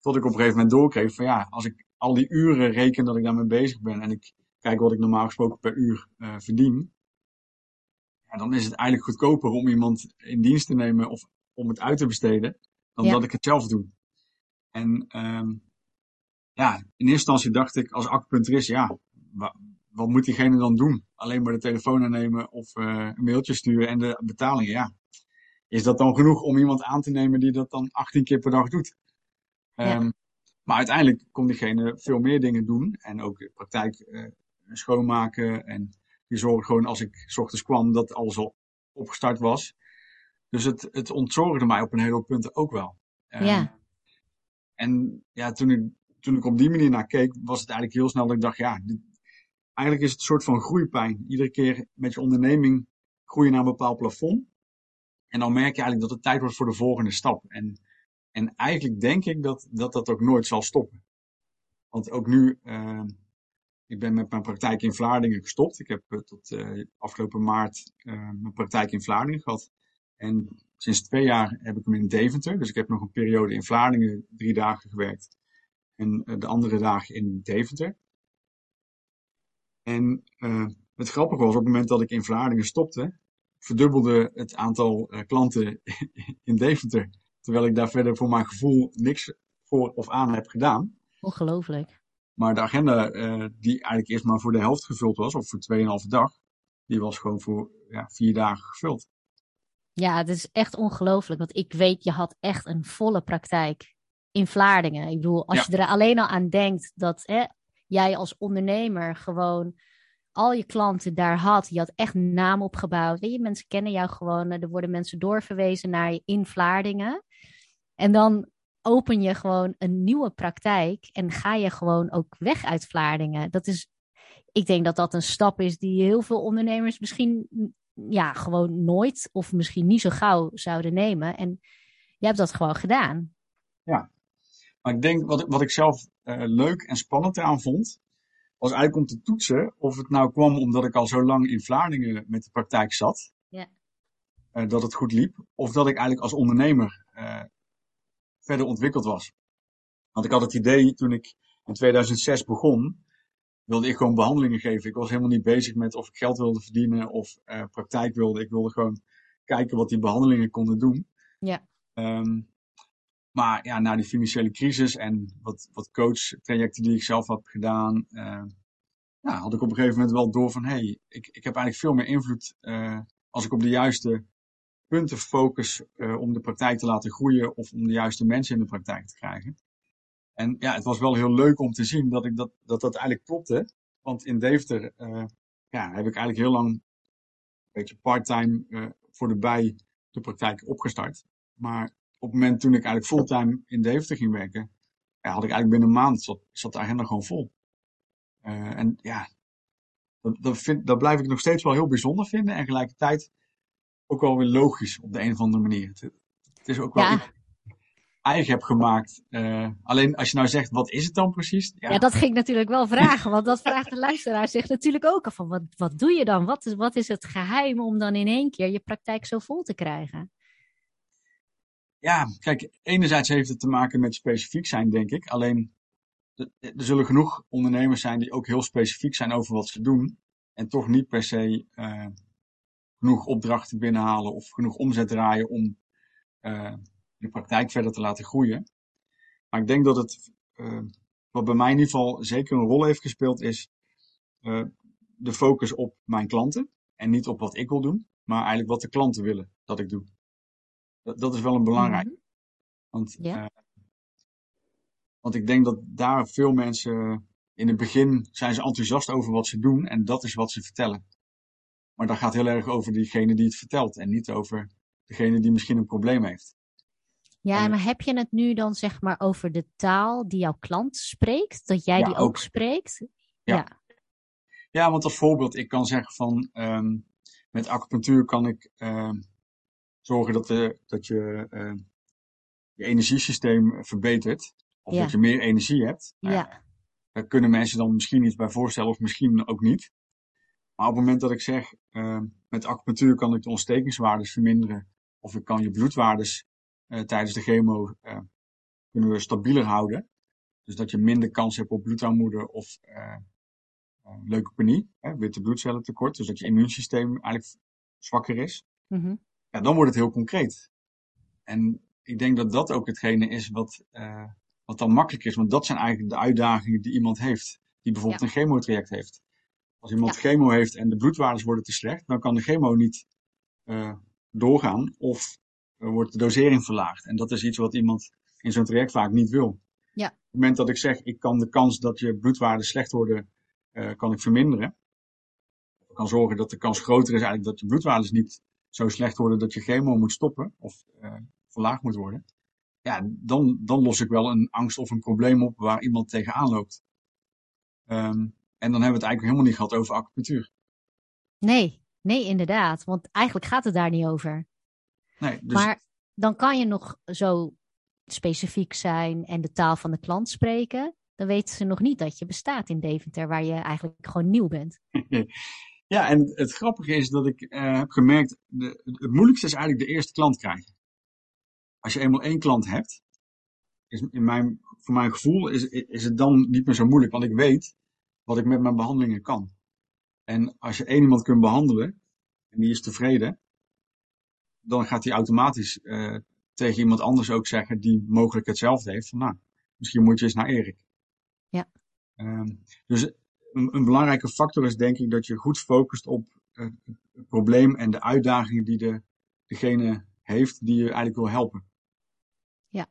Tot ik op een gegeven moment doorkreeg van ja, als ik al die uren reken dat ik daarmee bezig ben en ik kijk wat ik normaal gesproken per uur uh, verdien. Ja, dan is het eigenlijk goedkoper om iemand in dienst te nemen of om het uit te besteden, dan ja. dat ik het zelf doe. En um, ja, in eerste instantie dacht ik als acupuncturist, ja, wat moet diegene dan doen? Alleen maar de telefoon aannemen of uh, een mailtje sturen en de betalingen, ja. Is dat dan genoeg om iemand aan te nemen die dat dan 18 keer per dag doet? Ja. Um, maar uiteindelijk kon diegene veel meer dingen doen en ook de praktijk uh, schoonmaken en die zorgde gewoon als ik s ochtends kwam dat alles al opgestart was. Dus het, het ontzorgde mij op een heleboel punten ook wel. Um, ja. En ja, toen ik, toen ik op die manier naar keek, was het eigenlijk heel snel dat ik dacht, ja, dit, eigenlijk is het een soort van groeipijn. Iedere keer met je onderneming groei je naar een bepaald plafond. En dan merk je eigenlijk dat het tijd wordt voor de volgende stap. En, en eigenlijk denk ik dat, dat dat ook nooit zal stoppen. Want ook nu, uh, ik ben met mijn praktijk in Vlaardingen gestopt. Ik heb uh, tot uh, afgelopen maart uh, mijn praktijk in Vlaardingen gehad. En sinds twee jaar heb ik hem in Deventer. Dus ik heb nog een periode in Vlaardingen drie dagen gewerkt. En de andere dagen in Deventer. En uh, het grappige was, op het moment dat ik in Vlaardingen stopte, verdubbelde het aantal uh, klanten (laughs) in Deventer. Terwijl ik daar verder voor mijn gevoel niks voor of aan heb gedaan. Ongelooflijk. Maar de agenda, uh, die eigenlijk eerst maar voor de helft gevuld was, of voor 2,5 dag, die was gewoon voor ja, vier dagen gevuld. Ja, het is echt ongelooflijk. Want ik weet, je had echt een volle praktijk in Vlaardingen. Ik bedoel, als ja. je er alleen al aan denkt dat hè, jij als ondernemer gewoon al je klanten daar had. Je had echt naam opgebouwd. Weet je, mensen kennen jou gewoon. Er worden mensen doorverwezen naar je in Vlaardingen. En dan open je gewoon een nieuwe praktijk en ga je gewoon ook weg uit Vlaardingen. Dat is, ik denk dat dat een stap is die heel veel ondernemers misschien ja, gewoon nooit of misschien niet zo gauw zouden nemen. En je hebt dat gewoon gedaan. Ja, maar ik denk wat, wat ik zelf uh, leuk en spannend eraan vond, was eigenlijk om te toetsen of het nou kwam omdat ik al zo lang in Vlaardingen met de praktijk zat. Ja. Uh, dat het goed liep. Of dat ik eigenlijk als ondernemer uh, verder ontwikkeld was. Want ik had het idee toen ik in 2006 begon, wilde ik gewoon behandelingen geven. Ik was helemaal niet bezig met of ik geld wilde verdienen of praktijk wilde. Ik wilde gewoon kijken wat die behandelingen konden doen. Ja. Um, maar ja, na die financiële crisis en wat, wat coach-trajecten die ik zelf heb gedaan, uh, ja, had ik op een gegeven moment wel door van, hé, hey, ik, ik heb eigenlijk veel meer invloed uh, als ik op de juiste punten focus uh, om de praktijk te laten groeien of om de juiste mensen in de praktijk te krijgen. En ja, het was wel heel leuk om te zien dat ik dat, dat, dat eigenlijk klopte. Want in Deventer ja, heb ik eigenlijk heel lang een beetje part-time voor de bij de praktijk opgestart. Maar op het moment toen ik eigenlijk fulltime in Deventer ging werken, ja, had ik eigenlijk binnen een maand zat, zat de agenda gewoon vol. Uh, en ja, dat, dat, vind, dat blijf ik nog steeds wel heel bijzonder vinden. En tegelijkertijd ook wel weer logisch op de een of andere manier. Het, het is ook wel Ja. iets eigen heb gemaakt. Uh, alleen als je nou zegt, wat is het dan precies? Ja. dat ging ik natuurlijk wel vragen, want dat vraagt de luisteraar zich natuurlijk ook af van wat, wat doe je dan? Wat is, wat is het geheim om dan in één keer je praktijk zo vol te krijgen? Ja, kijk, enerzijds heeft het te maken met specifiek zijn, denk ik. Alleen, er zullen genoeg ondernemers zijn die ook heel specifiek zijn over wat ze doen. En toch niet per se uh, genoeg opdrachten binnenhalen of genoeg omzet draaien om uh, de praktijk verder te laten groeien. Maar ik denk dat het, uh, wat bij mij in ieder geval zeker een rol heeft gespeeld, is de focus op mijn klanten. En niet op wat ik wil doen, maar eigenlijk wat de klanten willen dat ik doe. Dat, dat is wel een belangrijk. Mhm. Want, uh, want ik denk dat daar veel mensen in het begin zijn ze enthousiast over wat ze doen en dat is wat ze vertellen. Maar dat gaat heel erg over diegene die het vertelt en niet over degene die misschien een probleem heeft. Ja, maar heb je het nu dan zeg maar over de taal die jouw klant spreekt? Dat jij Ja, die ook, ook. spreekt? Ja. ja. Ja, want als voorbeeld, ik kan zeggen van ehm, met acupunctuur kan ik ehm, zorgen dat, de, dat je ehm, je energiesysteem verbetert. Of Ja. dat je meer energie hebt. Nou Ja. Daar kunnen mensen dan misschien iets bij voorstellen of misschien ook niet. Maar op het moment dat ik zeg, ehm, met acupunctuur kan ik de ontstekingswaardes verminderen. Of ik kan je bloedwaardes eh, tijdens de chemo eh, kunnen we stabieler houden. Dus dat je minder kans hebt op bloedarmoede of eh, eh, leukopenie, hè, witte bloedcellen tekort. Dus dat je immuunsysteem eigenlijk zwakker is. Mhm. Ja, dan wordt het heel concreet. En ik denk dat dat ook hetgene is wat, uh, wat dan makkelijk is. Want dat zijn eigenlijk de uitdagingen die iemand heeft. Die bijvoorbeeld Ja. een chemotraject heeft. Als iemand Ja. chemo heeft en de bloedwaardes worden te slecht, dan kan de chemo niet uh, doorgaan of uh, wordt de dosering verlaagd. En dat is iets wat iemand in zo'n traject vaak niet wil. Ja. Op het moment dat ik zeg, ik kan de kans dat je bloedwaarden slecht worden, uh, kan ik verminderen. Ik kan zorgen dat de kans groter is eigenlijk dat je bloedwaardes niet zo slecht worden dat je chemo moet stoppen of uh, verlaagd moet worden. Ja, dan, dan los ik wel een angst of een probleem op waar iemand tegenaan loopt. Um, en dan hebben we het eigenlijk helemaal niet gehad over acupunctuur. Nee, nee, inderdaad. Want eigenlijk gaat het daar niet over. Nee, dus... Maar dan kan je nog zo specifiek zijn en de taal van de klant spreken. Dan weten ze nog niet dat je bestaat in Deventer, waar je eigenlijk gewoon nieuw bent. (laughs) Ja, en het grappige is dat ik uh, heb gemerkt, de, het moeilijkste is eigenlijk de eerste klant krijgen. Als je eenmaal één klant hebt, is in mijn, voor mijn gevoel is, is het dan niet meer zo moeilijk, want ik weet wat ik met mijn behandelingen kan. En als je één iemand kunt behandelen, en die is tevreden, dan gaat hij automatisch uh, tegen iemand anders ook zeggen die mogelijk hetzelfde heeft. Van nou, misschien moet je eens naar Erik. Ja. Um, dus een, een, belangrijke factor is denk ik dat je goed focust op uh, het probleem en de uitdagingen die de, degene heeft die je eigenlijk wil helpen. Ja.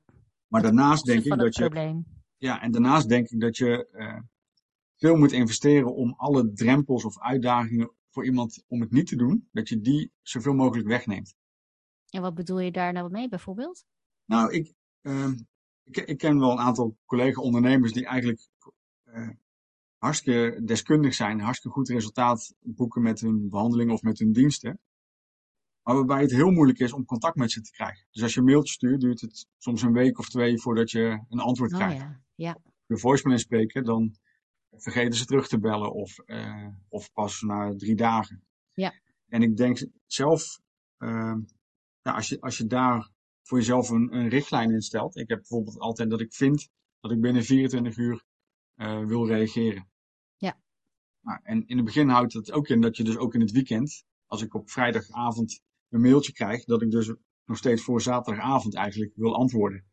Maar daarnaast denk ik dat je. Probleem. Ja, en daarnaast denk ik dat je uh, veel moet investeren om alle drempels of uitdagingen voor iemand om het niet te doen, dat je die zoveel mogelijk wegneemt. En wat bedoel je daar nou mee bijvoorbeeld? Nou, ik, uh, ik, ik, ken wel een aantal collega-ondernemers die eigenlijk uh, hartstikke deskundig zijn, hartstikke goed resultaat boeken met hun behandeling of met hun diensten. Maar waarbij het heel moeilijk is om contact met ze te krijgen. Dus als je een mailtje stuurt, duurt het soms een week of twee voordat je een antwoord Oh krijgt. ja, ja. De voicemail inspreken, dan vergeten ze terug te bellen of, uh, of pas na drie dagen. Ja. En ik denk zelf, uh, ja, als, je, als je daar voor jezelf een, een richtlijn in stelt. Ik heb bijvoorbeeld altijd dat ik vind dat ik binnen 24 uur wil reageren. Ja. Nou, en in het begin houdt het ook in dat je dus ook in het weekend, als ik op vrijdagavond een mailtje krijg, dat ik dus nog steeds voor zaterdagavond eigenlijk wil antwoorden.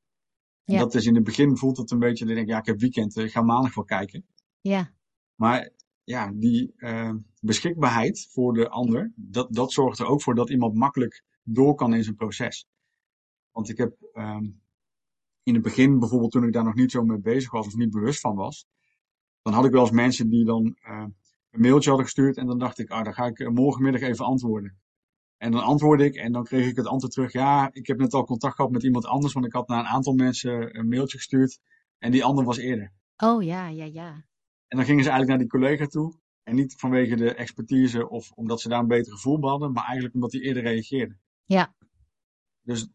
En Ja. dat is in het begin voelt het een beetje, dat ik denk, ja, ik heb weekend, ik ga maandag wel kijken. Ja, Maar ja, die uh, beschikbaarheid voor de ander, dat, dat zorgt er ook voor dat iemand makkelijk door kan in zijn proces. Want ik heb um, in het begin, bijvoorbeeld toen ik daar nog niet zo mee bezig was of niet bewust van was, dan had ik wel eens mensen die dan uh, een mailtje hadden gestuurd en dan dacht ik, ah, dan ga ik morgenmiddag even antwoorden. En dan antwoordde ik en dan kreeg ik het antwoord terug, ja, ik heb net al contact gehad met iemand anders, want ik had naar een aantal mensen een mailtje gestuurd en die ander was eerder. oh ja, ja, ja. En dan gingen ze eigenlijk naar die collega toe. En niet vanwege de expertise of omdat ze daar een beter gevoel bij hadden, maar eigenlijk omdat die eerder reageerden. Ja. Dus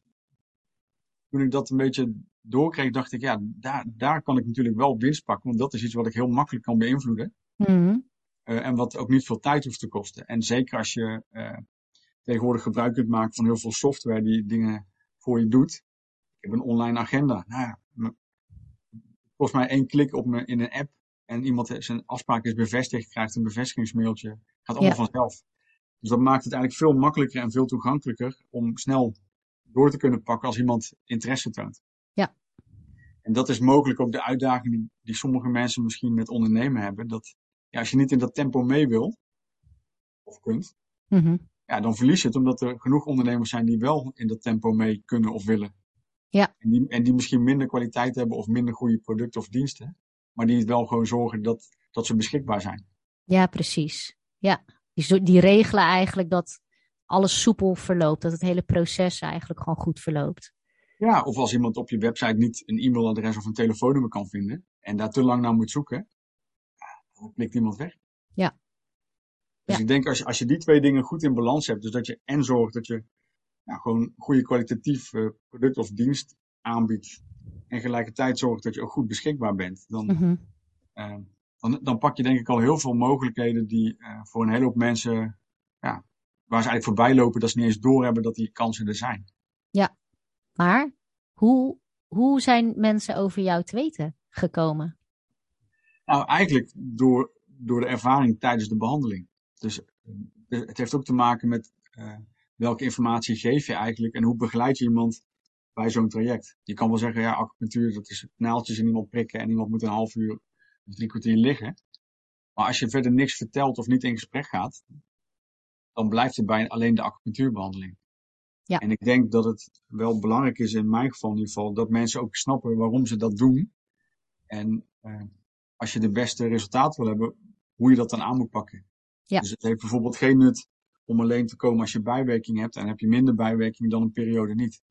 toen ik dat een beetje doorkreeg, dacht ik, ja, daar, daar kan ik natuurlijk wel winst pakken. Want dat is iets wat ik heel makkelijk kan beïnvloeden. Mm Uh, en wat ook niet veel tijd hoeft te kosten. En zeker als je uh, tegenwoordig gebruik kunt maken van heel veel software die dingen voor je doet. Ik heb een online agenda. Nou ja, volgens mij één klik op me in een app en iemand zijn afspraak is bevestigd, krijgt een bevestigingsmailtje. Gaat allemaal Ja. vanzelf. Dus dat maakt het eigenlijk veel makkelijker en veel toegankelijker om snel door te kunnen pakken als iemand interesse toont. En dat is mogelijk ook de uitdaging die, die sommige mensen misschien met ondernemen hebben. Dat ja, als je niet in dat tempo mee wil, of kunt, Mhm. ja, dan verlies je het omdat er genoeg ondernemers zijn die wel in dat tempo mee kunnen of willen. Ja. En die, en die misschien minder kwaliteit hebben of minder goede producten of diensten, maar die het wel gewoon zorgen dat, dat ze beschikbaar zijn. Ja, precies. Ja, die, die regelen eigenlijk dat alles soepel verloopt, dat het hele proces eigenlijk gewoon goed verloopt. Ja, of als iemand op je website niet een e-mailadres of een telefoonnummer kan vinden en daar te lang naar moet zoeken, ja, dan klikt iemand weg. Ja. Dus Ja. ik denk als je, als je die twee dingen goed in balans hebt, dus dat je en zorgt dat je ja, gewoon goede kwalitatief eh, product of dienst aanbiedt en gelijkertijd zorgt dat je ook goed beschikbaar bent, dan, Mhm. eh, dan, dan pak je denk ik al heel veel mogelijkheden die eh, voor een hele hoop mensen, ja, waar ze eigenlijk voorbij lopen dat ze niet eens doorhebben dat die kansen er zijn. Maar hoe, hoe zijn mensen over jou te weten gekomen? Nou, eigenlijk door, door de ervaring tijdens de behandeling. Dus eh, het heeft ook te maken met uh, welke informatie geef je eigenlijk en hoe begeleid je iemand bij zo'n traject. Je kan wel zeggen, ja, acupunctuur, dat is naaltjes in iemand prikken en iemand moet een half uur of drie kwartier liggen. Maar als je verder niks vertelt of niet in gesprek gaat, dan blijft het bij alleen de acupunctuurbehandeling. Ja. En ik denk dat het wel belangrijk is, in mijn geval in ieder geval, dat mensen ook snappen waarom ze dat doen. En uh, als je de beste resultaat wil hebben, hoe je dat dan aan moet pakken. Ja. Dus het heeft bijvoorbeeld geen nut om alleen te komen als je bijwerking hebt en heb je minder bijwerking dan een periode niet.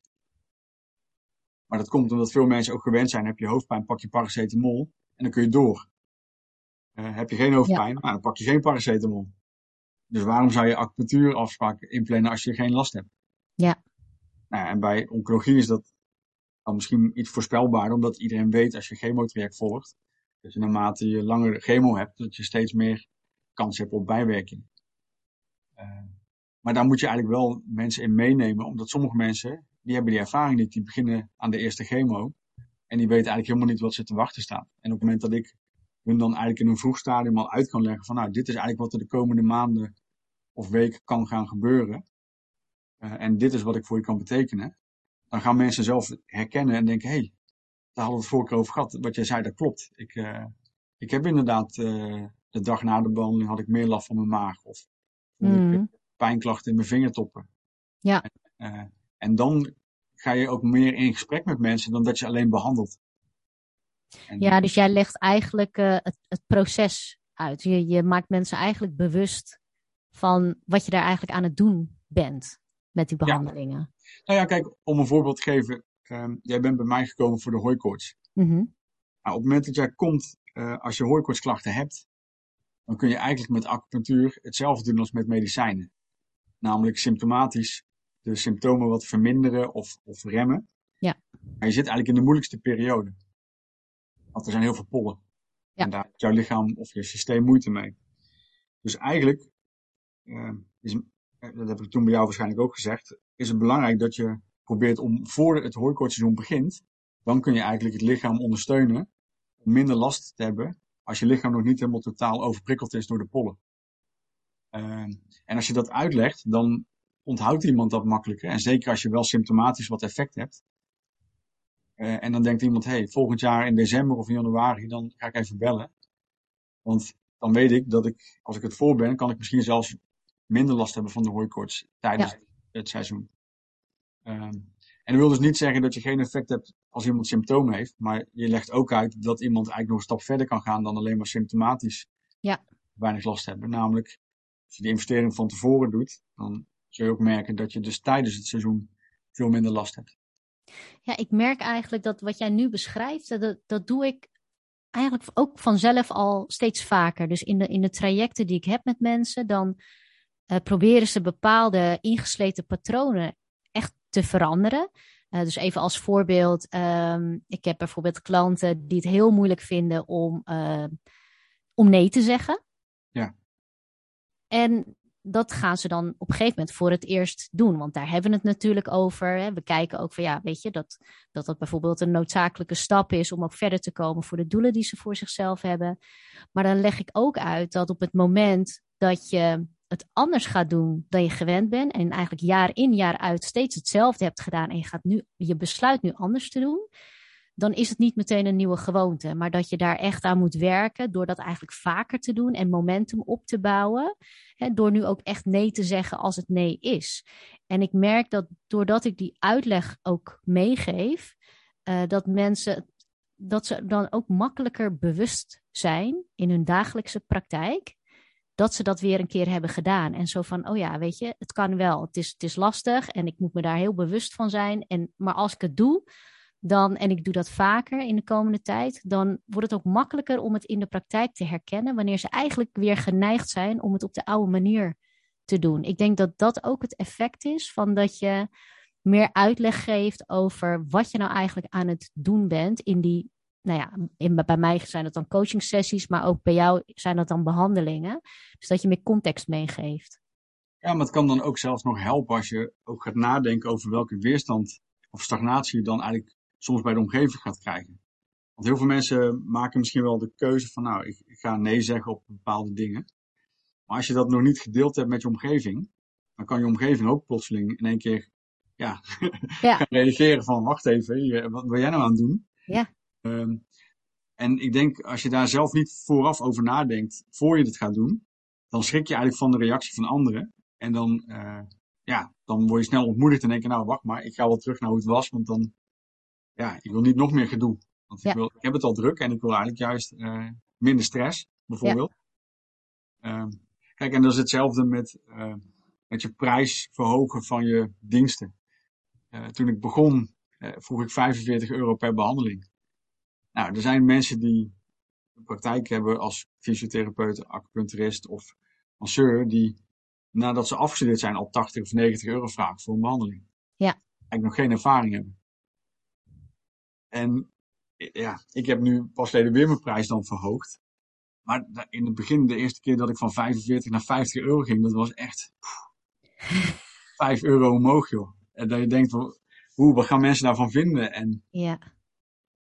Maar dat komt omdat veel mensen ook gewend zijn, heb je hoofdpijn, pak je paracetamol en dan kun je door. Uh, heb je geen hoofdpijn, ja. nou, dan pak je geen paracetamol. Dus waarom zou je acupunctuurafspraken inplannen als je geen last hebt? Ja. Nou, en bij oncologie is dat dan misschien iets voorspelbaarder, omdat iedereen weet als je chemotraject volgt, je naarmate je langer chemo hebt, dat je steeds meer kans hebt op bijwerking. Uh, maar daar moet je eigenlijk wel mensen in meenemen, omdat sommige mensen, die hebben die ervaring niet, die beginnen aan de eerste chemo en die weten eigenlijk helemaal niet wat ze te wachten staat. En op het moment dat ik hun dan eigenlijk in een vroeg stadium al uit kan leggen van nou, dit is eigenlijk wat er de komende maanden of weken kan gaan gebeuren. Uh, en dit is wat ik voor je kan betekenen. Dan gaan mensen zelf herkennen en denken, hé, hey, daar hadden we het vorige keer over gehad. Wat jij zei, dat klopt. Ik, uh, ik heb inderdaad uh, de dag na de behandeling had ik meer last van mijn maag. Of Mm. ik pijnklachten in mijn vingertoppen. Ja. En, en dan ga je ook meer in gesprek met mensen dan dat je alleen behandelt. En, Ja, dus jij legt eigenlijk eh, het, het proces uit. Je, je maakt mensen eigenlijk bewust van wat je daar eigenlijk aan het doen bent met die Ja. behandelingen. Nou ja, kijk, om een voorbeeld te geven. ehm, jij bent bij mij gekomen voor de hooikoorts. Mhm. Nou, op het moment dat jij komt, eh, als je hooikoortsklachten hebt, dan kun je eigenlijk met acupunctuur hetzelfde doen als met medicijnen. Namelijk symptomatisch de symptomen wat verminderen of, of remmen. Ja. Maar je zit eigenlijk in de moeilijkste periode. Want er zijn heel veel pollen. Ja. En daar heeft jouw lichaam of je systeem moeite mee. Dus eigenlijk, eh, is, dat heb ik toen bij jou waarschijnlijk ook gezegd, is het belangrijk dat je probeert om voor het hooikoortseizoen begint, dan kun je eigenlijk het lichaam ondersteunen om minder last te hebben als je lichaam nog niet helemaal totaal overprikkeld is door de pollen. Ehm, en als je dat uitlegt, dan onthoudt iemand dat makkelijker. En zeker als je wel symptomatisch wat effect hebt. Eh, en dan denkt iemand, hey, volgend jaar in december of in januari, dan ga ik even bellen. Want dan weet ik dat ik, als ik het voor ben, kan ik misschien zelfs minder last hebben van de hooikoorts tijdens het seizoen. Ehm, en dat wil dus niet zeggen dat je geen effect hebt als iemand symptomen heeft. Maar je legt ook uit dat iemand eigenlijk nog een stap verder kan gaan dan alleen maar symptomatisch Ja. weinig last hebben. Namelijk, als je die investering van tevoren doet, dan zul je ook merken dat je dus tijdens het seizoen veel minder last hebt. Ja, ik merk eigenlijk dat wat jij nu beschrijft, dat, dat doe ik eigenlijk ook vanzelf al steeds vaker. Dus in de, in de trajecten die ik heb met mensen, dan eh, proberen ze bepaalde ingesleten patronen echt te veranderen. Eh, dus even als voorbeeld, ehm, ik heb bijvoorbeeld klanten die het heel moeilijk vinden om, eh, om nee te zeggen. Ja. En dat gaan ze dan op een gegeven moment voor het eerst doen. Want daar hebben we het natuurlijk over. Hè. We kijken ook van ja, weet je, dat, dat dat bijvoorbeeld een noodzakelijke stap is om ook verder te komen voor de doelen die ze voor zichzelf hebben. Maar dan leg ik ook uit dat op het moment dat je het anders gaat doen dan je gewend bent en eigenlijk jaar in jaar uit steeds hetzelfde hebt gedaan en je gaat nu je besluit nu anders te doen, dan is het niet meteen een nieuwe gewoonte, maar dat je daar echt aan moet werken door dat eigenlijk vaker te doen en momentum op te bouwen, hè, door nu ook echt nee te zeggen als het nee is. En ik merk dat doordat ik die uitleg ook meegeef, uh, dat mensen dat ze dan ook makkelijker bewust zijn in hun dagelijkse praktijk dat ze dat weer een keer hebben gedaan. En zo van, oh ja, weet je, het kan wel. Het is, het is lastig en ik moet me daar heel bewust van zijn. En, maar als ik het doe, dan, en ik doe dat vaker in de komende tijd, dan wordt het ook makkelijker om het in de praktijk te herkennen wanneer ze eigenlijk weer geneigd zijn om het op de oude manier te doen. Ik denk dat dat ook het effect is van dat je meer uitleg geeft over wat je nou eigenlijk aan het doen bent in die nou ja, in, bij mij zijn dat dan coaching sessies, maar ook bij jou zijn dat dan behandelingen. Dus dat je meer context meegeeft. Ja, maar het kan dan ook zelfs nog helpen als je ook gaat nadenken over welke weerstand of stagnatie je dan eigenlijk soms bij de omgeving gaat krijgen. Want heel veel mensen maken misschien wel de keuze van, nou, ik, ik ga nee zeggen op bepaalde dingen. Maar als je dat nog niet gedeeld hebt met je omgeving, dan kan je omgeving ook plotseling in één keer ja, (laughs) Ja. gaan reageren van, wacht even, wat wil jij nou aan het doen? Ja. Um, en ik denk, als je daar zelf niet vooraf over nadenkt, voor je dit gaat doen, dan schrik je eigenlijk van de reactie van anderen. En dan, uh, ja, dan word je snel ontmoedigd en denk je, nou, wacht maar, ik ga wel terug naar hoe het was, want dan, ja, ik wil niet nog meer gedoe. Want Ja. ik, wil, ik heb het al druk en ik wil eigenlijk juist uh, minder stress, bijvoorbeeld. Um, kijk, en dat is hetzelfde met, uh, met je prijs verhogen van je diensten. Toen ik begon, vroeg ik 45 euro per behandeling. Nou, er zijn mensen die een praktijk hebben als fysiotherapeut, acupuncturist of masseur, die nadat ze afgestudeerd zijn al 80 of 90 euro vragen voor een behandeling. Ja. Eigenlijk nog geen ervaring hebben. En ja, ik heb nu pas geleden weer mijn prijs dan verhoogd. Maar in het begin, de eerste keer dat ik van 45 naar 50 euro ging, dat was echt pff, 5 euro omhoog, joh. En dat je denkt, hoe, wat gaan mensen daarvan vinden? En Ja.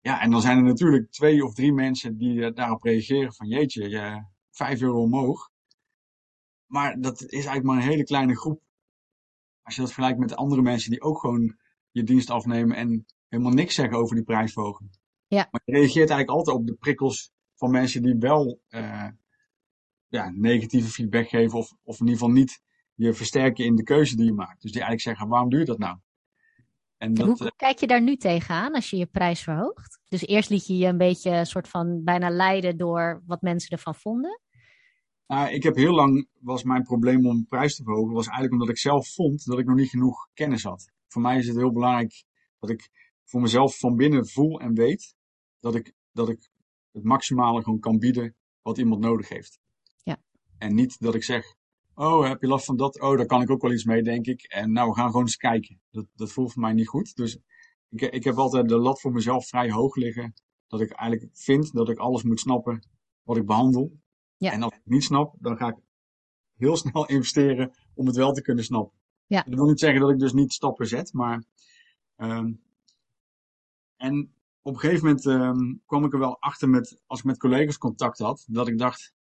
Ja, en dan zijn er natuurlijk twee of drie mensen die uh, daarop reageren van jeetje, je, 5 euro omhoog. Maar dat is eigenlijk maar een hele kleine groep. Als je dat vergelijkt met de andere mensen die ook gewoon je dienst afnemen en helemaal niks zeggen over die prijsverhoging. Ja. Maar je reageert eigenlijk altijd op de prikkels van mensen die wel uh, ja, negatieve feedback geven of, of in ieder geval niet je versterken in de keuze die je maakt. Dus die eigenlijk zeggen, waarom doe je dat nou? En hoe, hoe kijk je daar nu tegenaan als je je prijs verhoogt? Dus eerst liet je je een beetje soort van bijna leiden door wat mensen ervan vonden. Nou, ik heb heel lang, was mijn probleem om de prijs te verhogen, was eigenlijk omdat ik zelf vond dat ik nog niet genoeg kennis had. Voor mij is het heel belangrijk dat ik voor mezelf van binnen voel en weet dat ik, dat ik het maximale gewoon kan bieden wat iemand nodig heeft. Ja. En niet dat ik zeg, oh, heb je last van dat? Oh, daar kan ik ook wel iets mee, denk ik. En nou, we gaan gewoon eens kijken. Dat, dat voelt voor mij niet goed. Dus ik, ik heb altijd de lat voor mezelf vrij hoog liggen. Dat ik eigenlijk vind dat ik alles moet snappen wat ik behandel. Ja. En als ik het niet snap, dan ga ik heel snel (laughs) investeren om het wel te kunnen snappen. Ja. Dat wil niet zeggen dat ik dus niet stappen zet, maar. Um, en op een gegeven moment um, kwam ik er wel achter met, als ik met collega's contact had, dat ik dacht,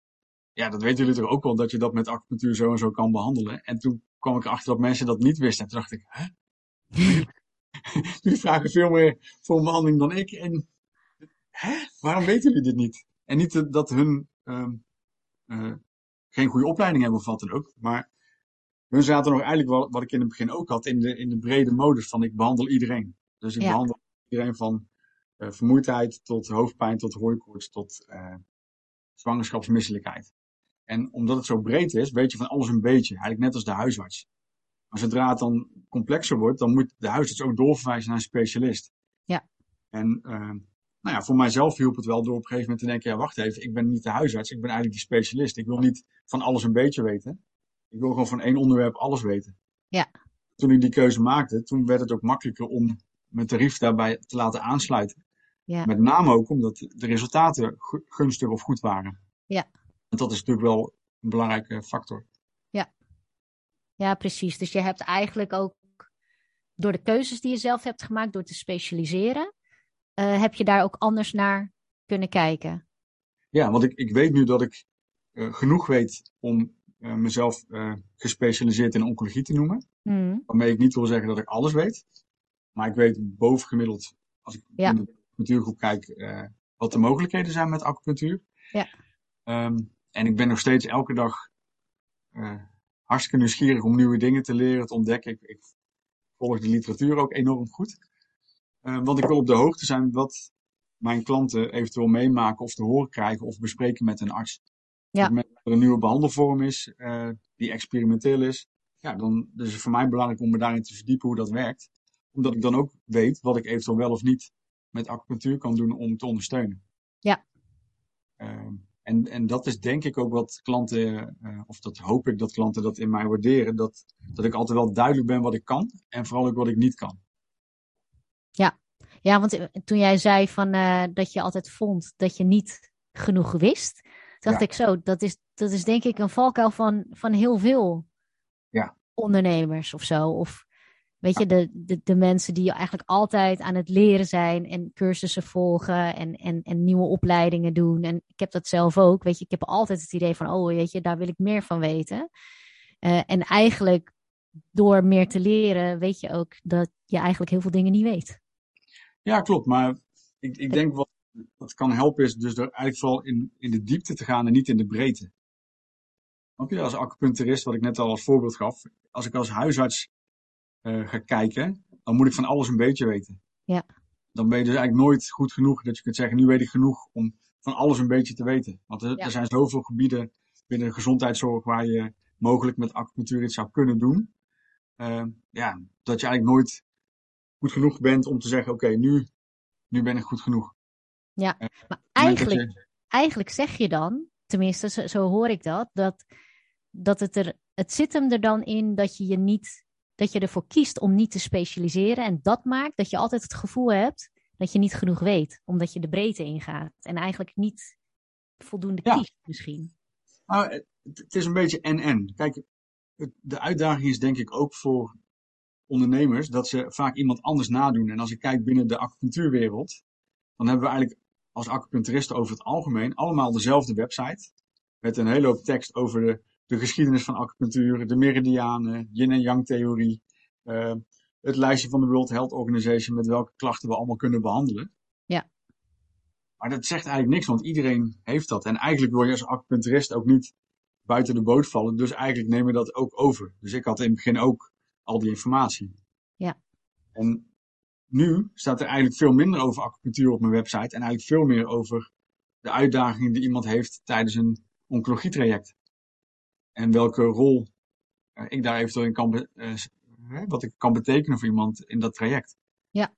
ja, dat weten jullie toch ook wel, dat je dat met acupunctuur zo en zo kan behandelen. En toen kwam ik erachter dat mensen dat niet wisten. En toen dacht ik, hè? (laughs) jullie vragen veel meer voor een behandeling dan ik. En hè? waarom weten jullie dit niet? En niet dat hun um, uh, geen goede opleiding hebben of wat dan ook. Maar hun zaten nog eigenlijk wel, wat ik in het begin ook had, in de, in de brede modus van ik behandel iedereen. Dus ik Ja. behandel iedereen van uh, vermoeidheid tot hoofdpijn, tot hooikoorts, tot uh, zwangerschapsmisselijkheid. En omdat het zo breed is, weet je van alles een beetje. Eigenlijk net als de huisarts. Maar zodra het dan complexer wordt, dan moet de huisarts ook doorverwijzen naar een specialist. Ja. En uh, nou ja, voor mijzelf hielp het wel door op een gegeven moment te denken, ja wacht even, ik ben niet de huisarts, ik ben eigenlijk die specialist. Ik wil niet van alles een beetje weten. Ik wil gewoon van één onderwerp alles weten. Ja. Toen ik die keuze maakte, toen werd het ook makkelijker om mijn tarief daarbij te laten aansluiten. Ja. Met name ook omdat de resultaten gu- gunstig of goed waren. Ja. Dat is natuurlijk wel een belangrijke factor. Ja, precies. Dus je hebt eigenlijk ook door de keuzes die je zelf hebt gemaakt, door te specialiseren, uh, heb je daar ook anders naar kunnen kijken. Ja, want ik, ik weet nu dat ik uh, genoeg weet om uh, mezelf gespecialiseerd in oncologie te noemen. Mm. Waarmee ik niet wil zeggen dat ik alles weet. Maar ik weet bovengemiddeld, als ik Ja. in de acupunctuurgroep kijk, wat de mogelijkheden zijn met acupunctuur. Ja. Um, en ik ben nog steeds elke dag hartstikke nieuwsgierig om nieuwe dingen te leren, te ontdekken. Ik, ik volg de literatuur ook enorm goed. Uh, want ik wil op de hoogte zijn wat mijn klanten eventueel meemaken of te horen krijgen of bespreken met een arts. Ja. Als er een nieuwe behandelvorm is uh, die experimenteel is, ja, dan is het voor mij belangrijk om me daarin te verdiepen hoe dat werkt. Omdat ik dan ook weet wat ik eventueel wel of niet met acupunctuur kan doen om te ondersteunen. Ja. Uh, en, en dat is denk ik ook wat klanten, uh, of dat hoop ik dat klanten dat in mij waarderen, dat, dat ik altijd wel duidelijk ben wat ik kan en vooral ook wat ik niet kan. Ja, ja want toen jij zei van, uh, dat je altijd vond dat je niet genoeg wist, dacht Ja. ik zo, dat is, dat is denk ik een valkuil van, van heel veel Ja. ondernemers of zo. Of weet je, de, de, de mensen die eigenlijk altijd aan het leren zijn en cursussen volgen en, en, en nieuwe opleidingen doen. En ik heb dat zelf ook, weet je, ik heb altijd het idee van, oh weet je, daar wil ik meer van weten. Uh, en eigenlijk door meer te leren weet je ook dat je eigenlijk heel veel dingen niet weet. Ja, klopt. Maar ik, ik denk wat, wat kan helpen is dus er eigenlijk vooral in, in de diepte te gaan en niet in de breedte. Je? Als acupuncturist, wat ik net al als voorbeeld gaf, als ik als huisarts ga kijken, dan moet ik van alles een beetje weten. Ja. Dan ben je dus eigenlijk nooit goed genoeg dat je kunt zeggen, nu weet ik genoeg om van alles een beetje te weten. Want er, Ja. er zijn zoveel gebieden binnen de gezondheidszorg waar je mogelijk met acupunctuur iets zou kunnen doen. Uh, ja, dat je eigenlijk nooit goed genoeg bent om te zeggen, oké, nu, nu ben ik goed genoeg. Ja, Eh, maar eigenlijk, je- eigenlijk zeg je dan, tenminste zo, zo hoor ik dat, dat, dat het er, het zit hem er dan in dat je je niet, dat je ervoor kiest om niet te specialiseren en dat maakt dat je altijd het gevoel hebt dat je niet genoeg weet, omdat je de breedte ingaat en eigenlijk niet voldoende Ja. kiest misschien. Nou, het, is een beetje en-en. Kijk, het- de uitdaging is denk ik ook voor ondernemers dat ze vaak iemand anders nadoen. En als ik kijk binnen de acupunctuurwereld, dan hebben we eigenlijk als acupuncturisten over het algemeen allemaal dezelfde website. Met een hele hoop tekst over de, de geschiedenis van acupunctuur, de meridianen, yin en yang theorie, eh, het lijstje van de World Health Organization met welke klachten we allemaal kunnen behandelen. Ja. Maar dat zegt eigenlijk niks, want iedereen heeft dat. En eigenlijk wil je als acupuncturist ook niet buiten de boot vallen. Dus eigenlijk neem je dat ook over. Dus ik had in het begin ook al die informatie. Ja. En nu staat er eigenlijk veel minder over acupunctuur op mijn website en eigenlijk veel meer over de uitdagingen die iemand heeft tijdens een oncologietraject. En welke rol uh, ik daar eventueel in kan, uh, wat ik kan betekenen voor iemand in dat traject. Ja.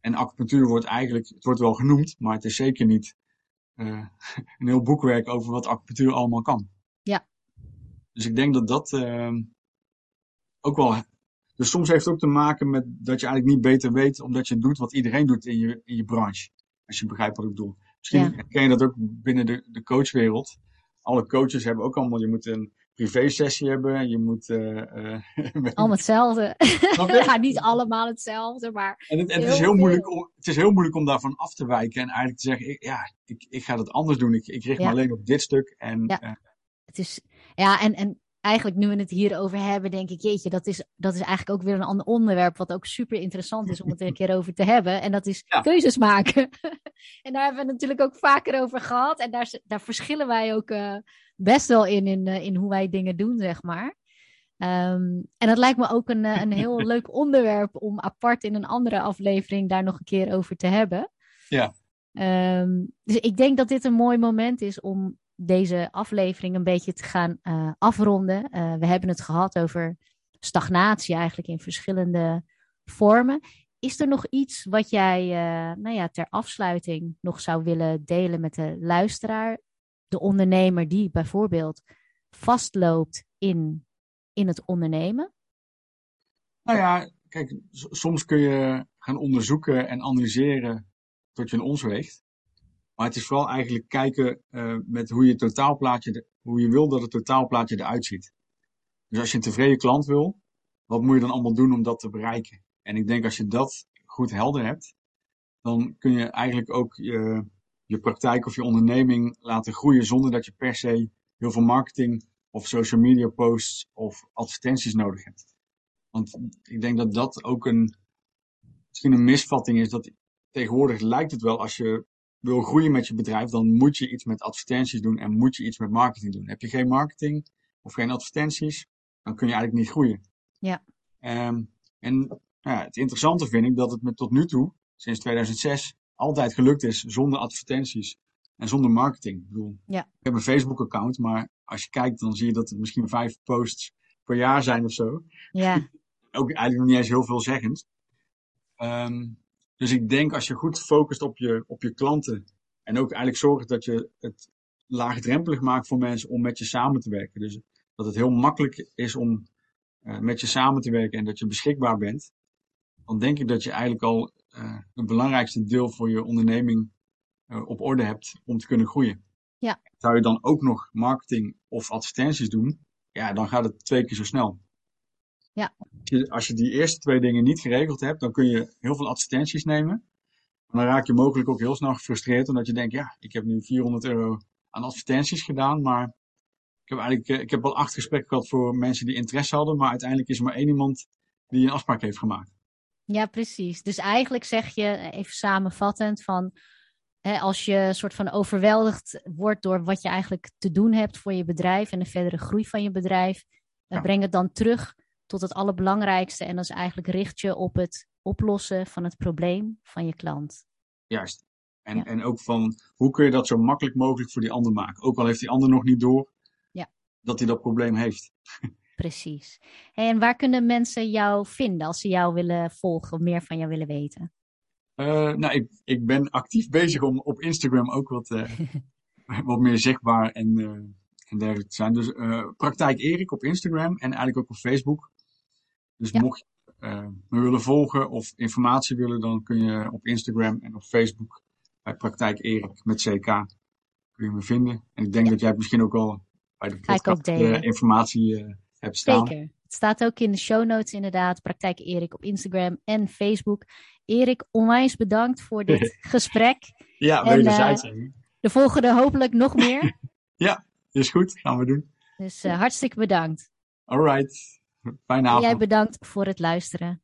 En acupunctuur wordt eigenlijk, het wordt wel genoemd, maar het is zeker niet uh, (laughs) een heel boekwerk over wat acupunctuur allemaal kan. Ja. Dus ik denk dat dat uh, ook wel. Dus soms heeft het ook te maken met dat je eigenlijk niet beter weet, omdat je doet wat iedereen doet in je, in je branche. Als je begrijpt wat ik bedoel. Misschien ja. ken je dat ook binnen de, de coachwereld. Alle coaches hebben ook allemaal, je moet een privé-sessie hebben. Je moet. (laughs) Uh, uh, allemaal hetzelfde. (laughs) ja, niet allemaal hetzelfde, maar. En het, en het is heel moeilijk om, het is heel moeilijk om daarvan af te wijken en eigenlijk te zeggen: ik, ja, ik, ik ga het anders doen. Ik, ik richt Ja. me alleen op dit stuk. En Ja. eh, Het is, ja, en, en eigenlijk nu we het hierover hebben, denk ik, jeetje, dat is, dat is eigenlijk ook weer een ander onderwerp, wat ook super interessant is om het er een keer over te hebben. En dat is Ja. keuzes maken. (laughs) en daar hebben we het natuurlijk ook vaker over gehad. En daar, daar verschillen wij ook eh, best wel in, in, eh, in hoe wij dingen doen, zeg maar. Ehm, en dat lijkt me ook een, eh, een heel (laughs) leuk onderwerp om apart in een andere aflevering daar nog een keer over te hebben. Ja. Ehm, dus ik denk dat dit een mooi moment is om deze aflevering een beetje te gaan eh, afronden. We hebben het gehad over stagnatie eigenlijk in verschillende vormen. Is er nog iets wat jij nou ja, ter afsluiting nog zou willen delen met de luisteraar? De ondernemer die bijvoorbeeld vastloopt in, in het ondernemen? Nou ja, kijk, soms kun je gaan onderzoeken en analyseren tot je een ons weegt. Maar het is vooral eigenlijk kijken eh, met hoe je totaalplaatje, hoe je wil dat het totaalplaatje eruit ziet. Dus als je een tevreden klant wil, wat moet je dan allemaal doen om dat te bereiken? En ik denk als je dat goed helder hebt, dan kun je eigenlijk ook je, je praktijk of je onderneming laten groeien zonder dat je per se heel veel marketing of social media posts of advertenties nodig hebt. Want ik denk dat dat ook een, misschien een misvatting is. Dat tegenwoordig lijkt het wel als je wil groeien met je bedrijf, dan moet je iets met advertenties doen en moet je iets met marketing doen. Heb je geen marketing of geen advertenties, dan kun je eigenlijk niet groeien. Ja. Ehm, en nou ja, het interessante vind ik dat het me tot nu toe, sinds 2006, altijd gelukt is zonder advertenties en zonder marketing. Ik bedoel, Ja. ik heb een Facebook-account, maar als je kijkt, dan zie je dat het misschien vijf posts per jaar zijn of zo Ja, (laughs) ook eigenlijk nog niet eens heel veelzeggend. Ehm dus ik denk als je goed focust op je, op je klanten en ook eigenlijk zorgt dat je het laagdrempelig maakt voor mensen om met je samen te werken. Dus dat het heel makkelijk is om eh, met je samen te werken en dat je beschikbaar bent. Dan denk ik dat je eigenlijk al het belangrijkste deel voor je onderneming eh, op orde hebt om te kunnen groeien. Ja. Zou je dan ook nog marketing of advertenties doen, ja, dan gaat het twee keer zo snel. Ja. Als je, als je die eerste twee dingen niet geregeld hebt, dan kun je heel veel advertenties nemen. Maar dan raak je mogelijk ook heel snel gefrustreerd, omdat je denkt, ja, ik heb nu 400 euro aan advertenties gedaan, maar ik heb eigenlijk, eh, ik heb al acht gesprekken gehad voor mensen die interesse hadden, maar uiteindelijk is er maar één iemand die een afspraak heeft gemaakt. Ja, precies. Dus eigenlijk zeg je, even samenvattend, van hè, als je soort van overweldigd wordt door wat je eigenlijk te doen hebt voor je bedrijf en de verdere groei van je bedrijf, eh, Ja. breng het dan terug tot het allerbelangrijkste. En dat is eigenlijk richt je op het oplossen van het probleem van je klant. Juist. En, Ja. en ook van, hoe kun je dat zo makkelijk mogelijk voor die ander maken? Ook al heeft die ander nog niet door Ja. dat hij dat probleem heeft. (laughs) Precies. En waar kunnen mensen jou vinden als ze jou willen volgen of meer van jou willen weten? Eh, nou, ik, ik ben actief bezig om op Instagram ook wat, eh, (laughs) wat meer zichtbaar en, eh, en dergelijke te zijn. Dus Praktijk Erik op Instagram en eigenlijk ook op Facebook. Dus Ja. mocht je me willen volgen of informatie willen, dan kun je op Instagram en op Facebook bij Praktijk Erik met CK kun je me vinden. En ik denk Ja. dat jij misschien ook al bij de podcast informatie hebt staan. Zeker. Het staat ook in de show notes inderdaad. Praktijk Erik op Instagram en Facebook. Erik, onwijs bedankt voor dit (laughs) gesprek. Ja, wederzijds. eh, hè. De volgende hopelijk nog (laughs) meer. Is goed, gaan we doen. Dus eh, hartstikke bedankt. Alright. Fijne En avond. jij bedankt voor het luisteren.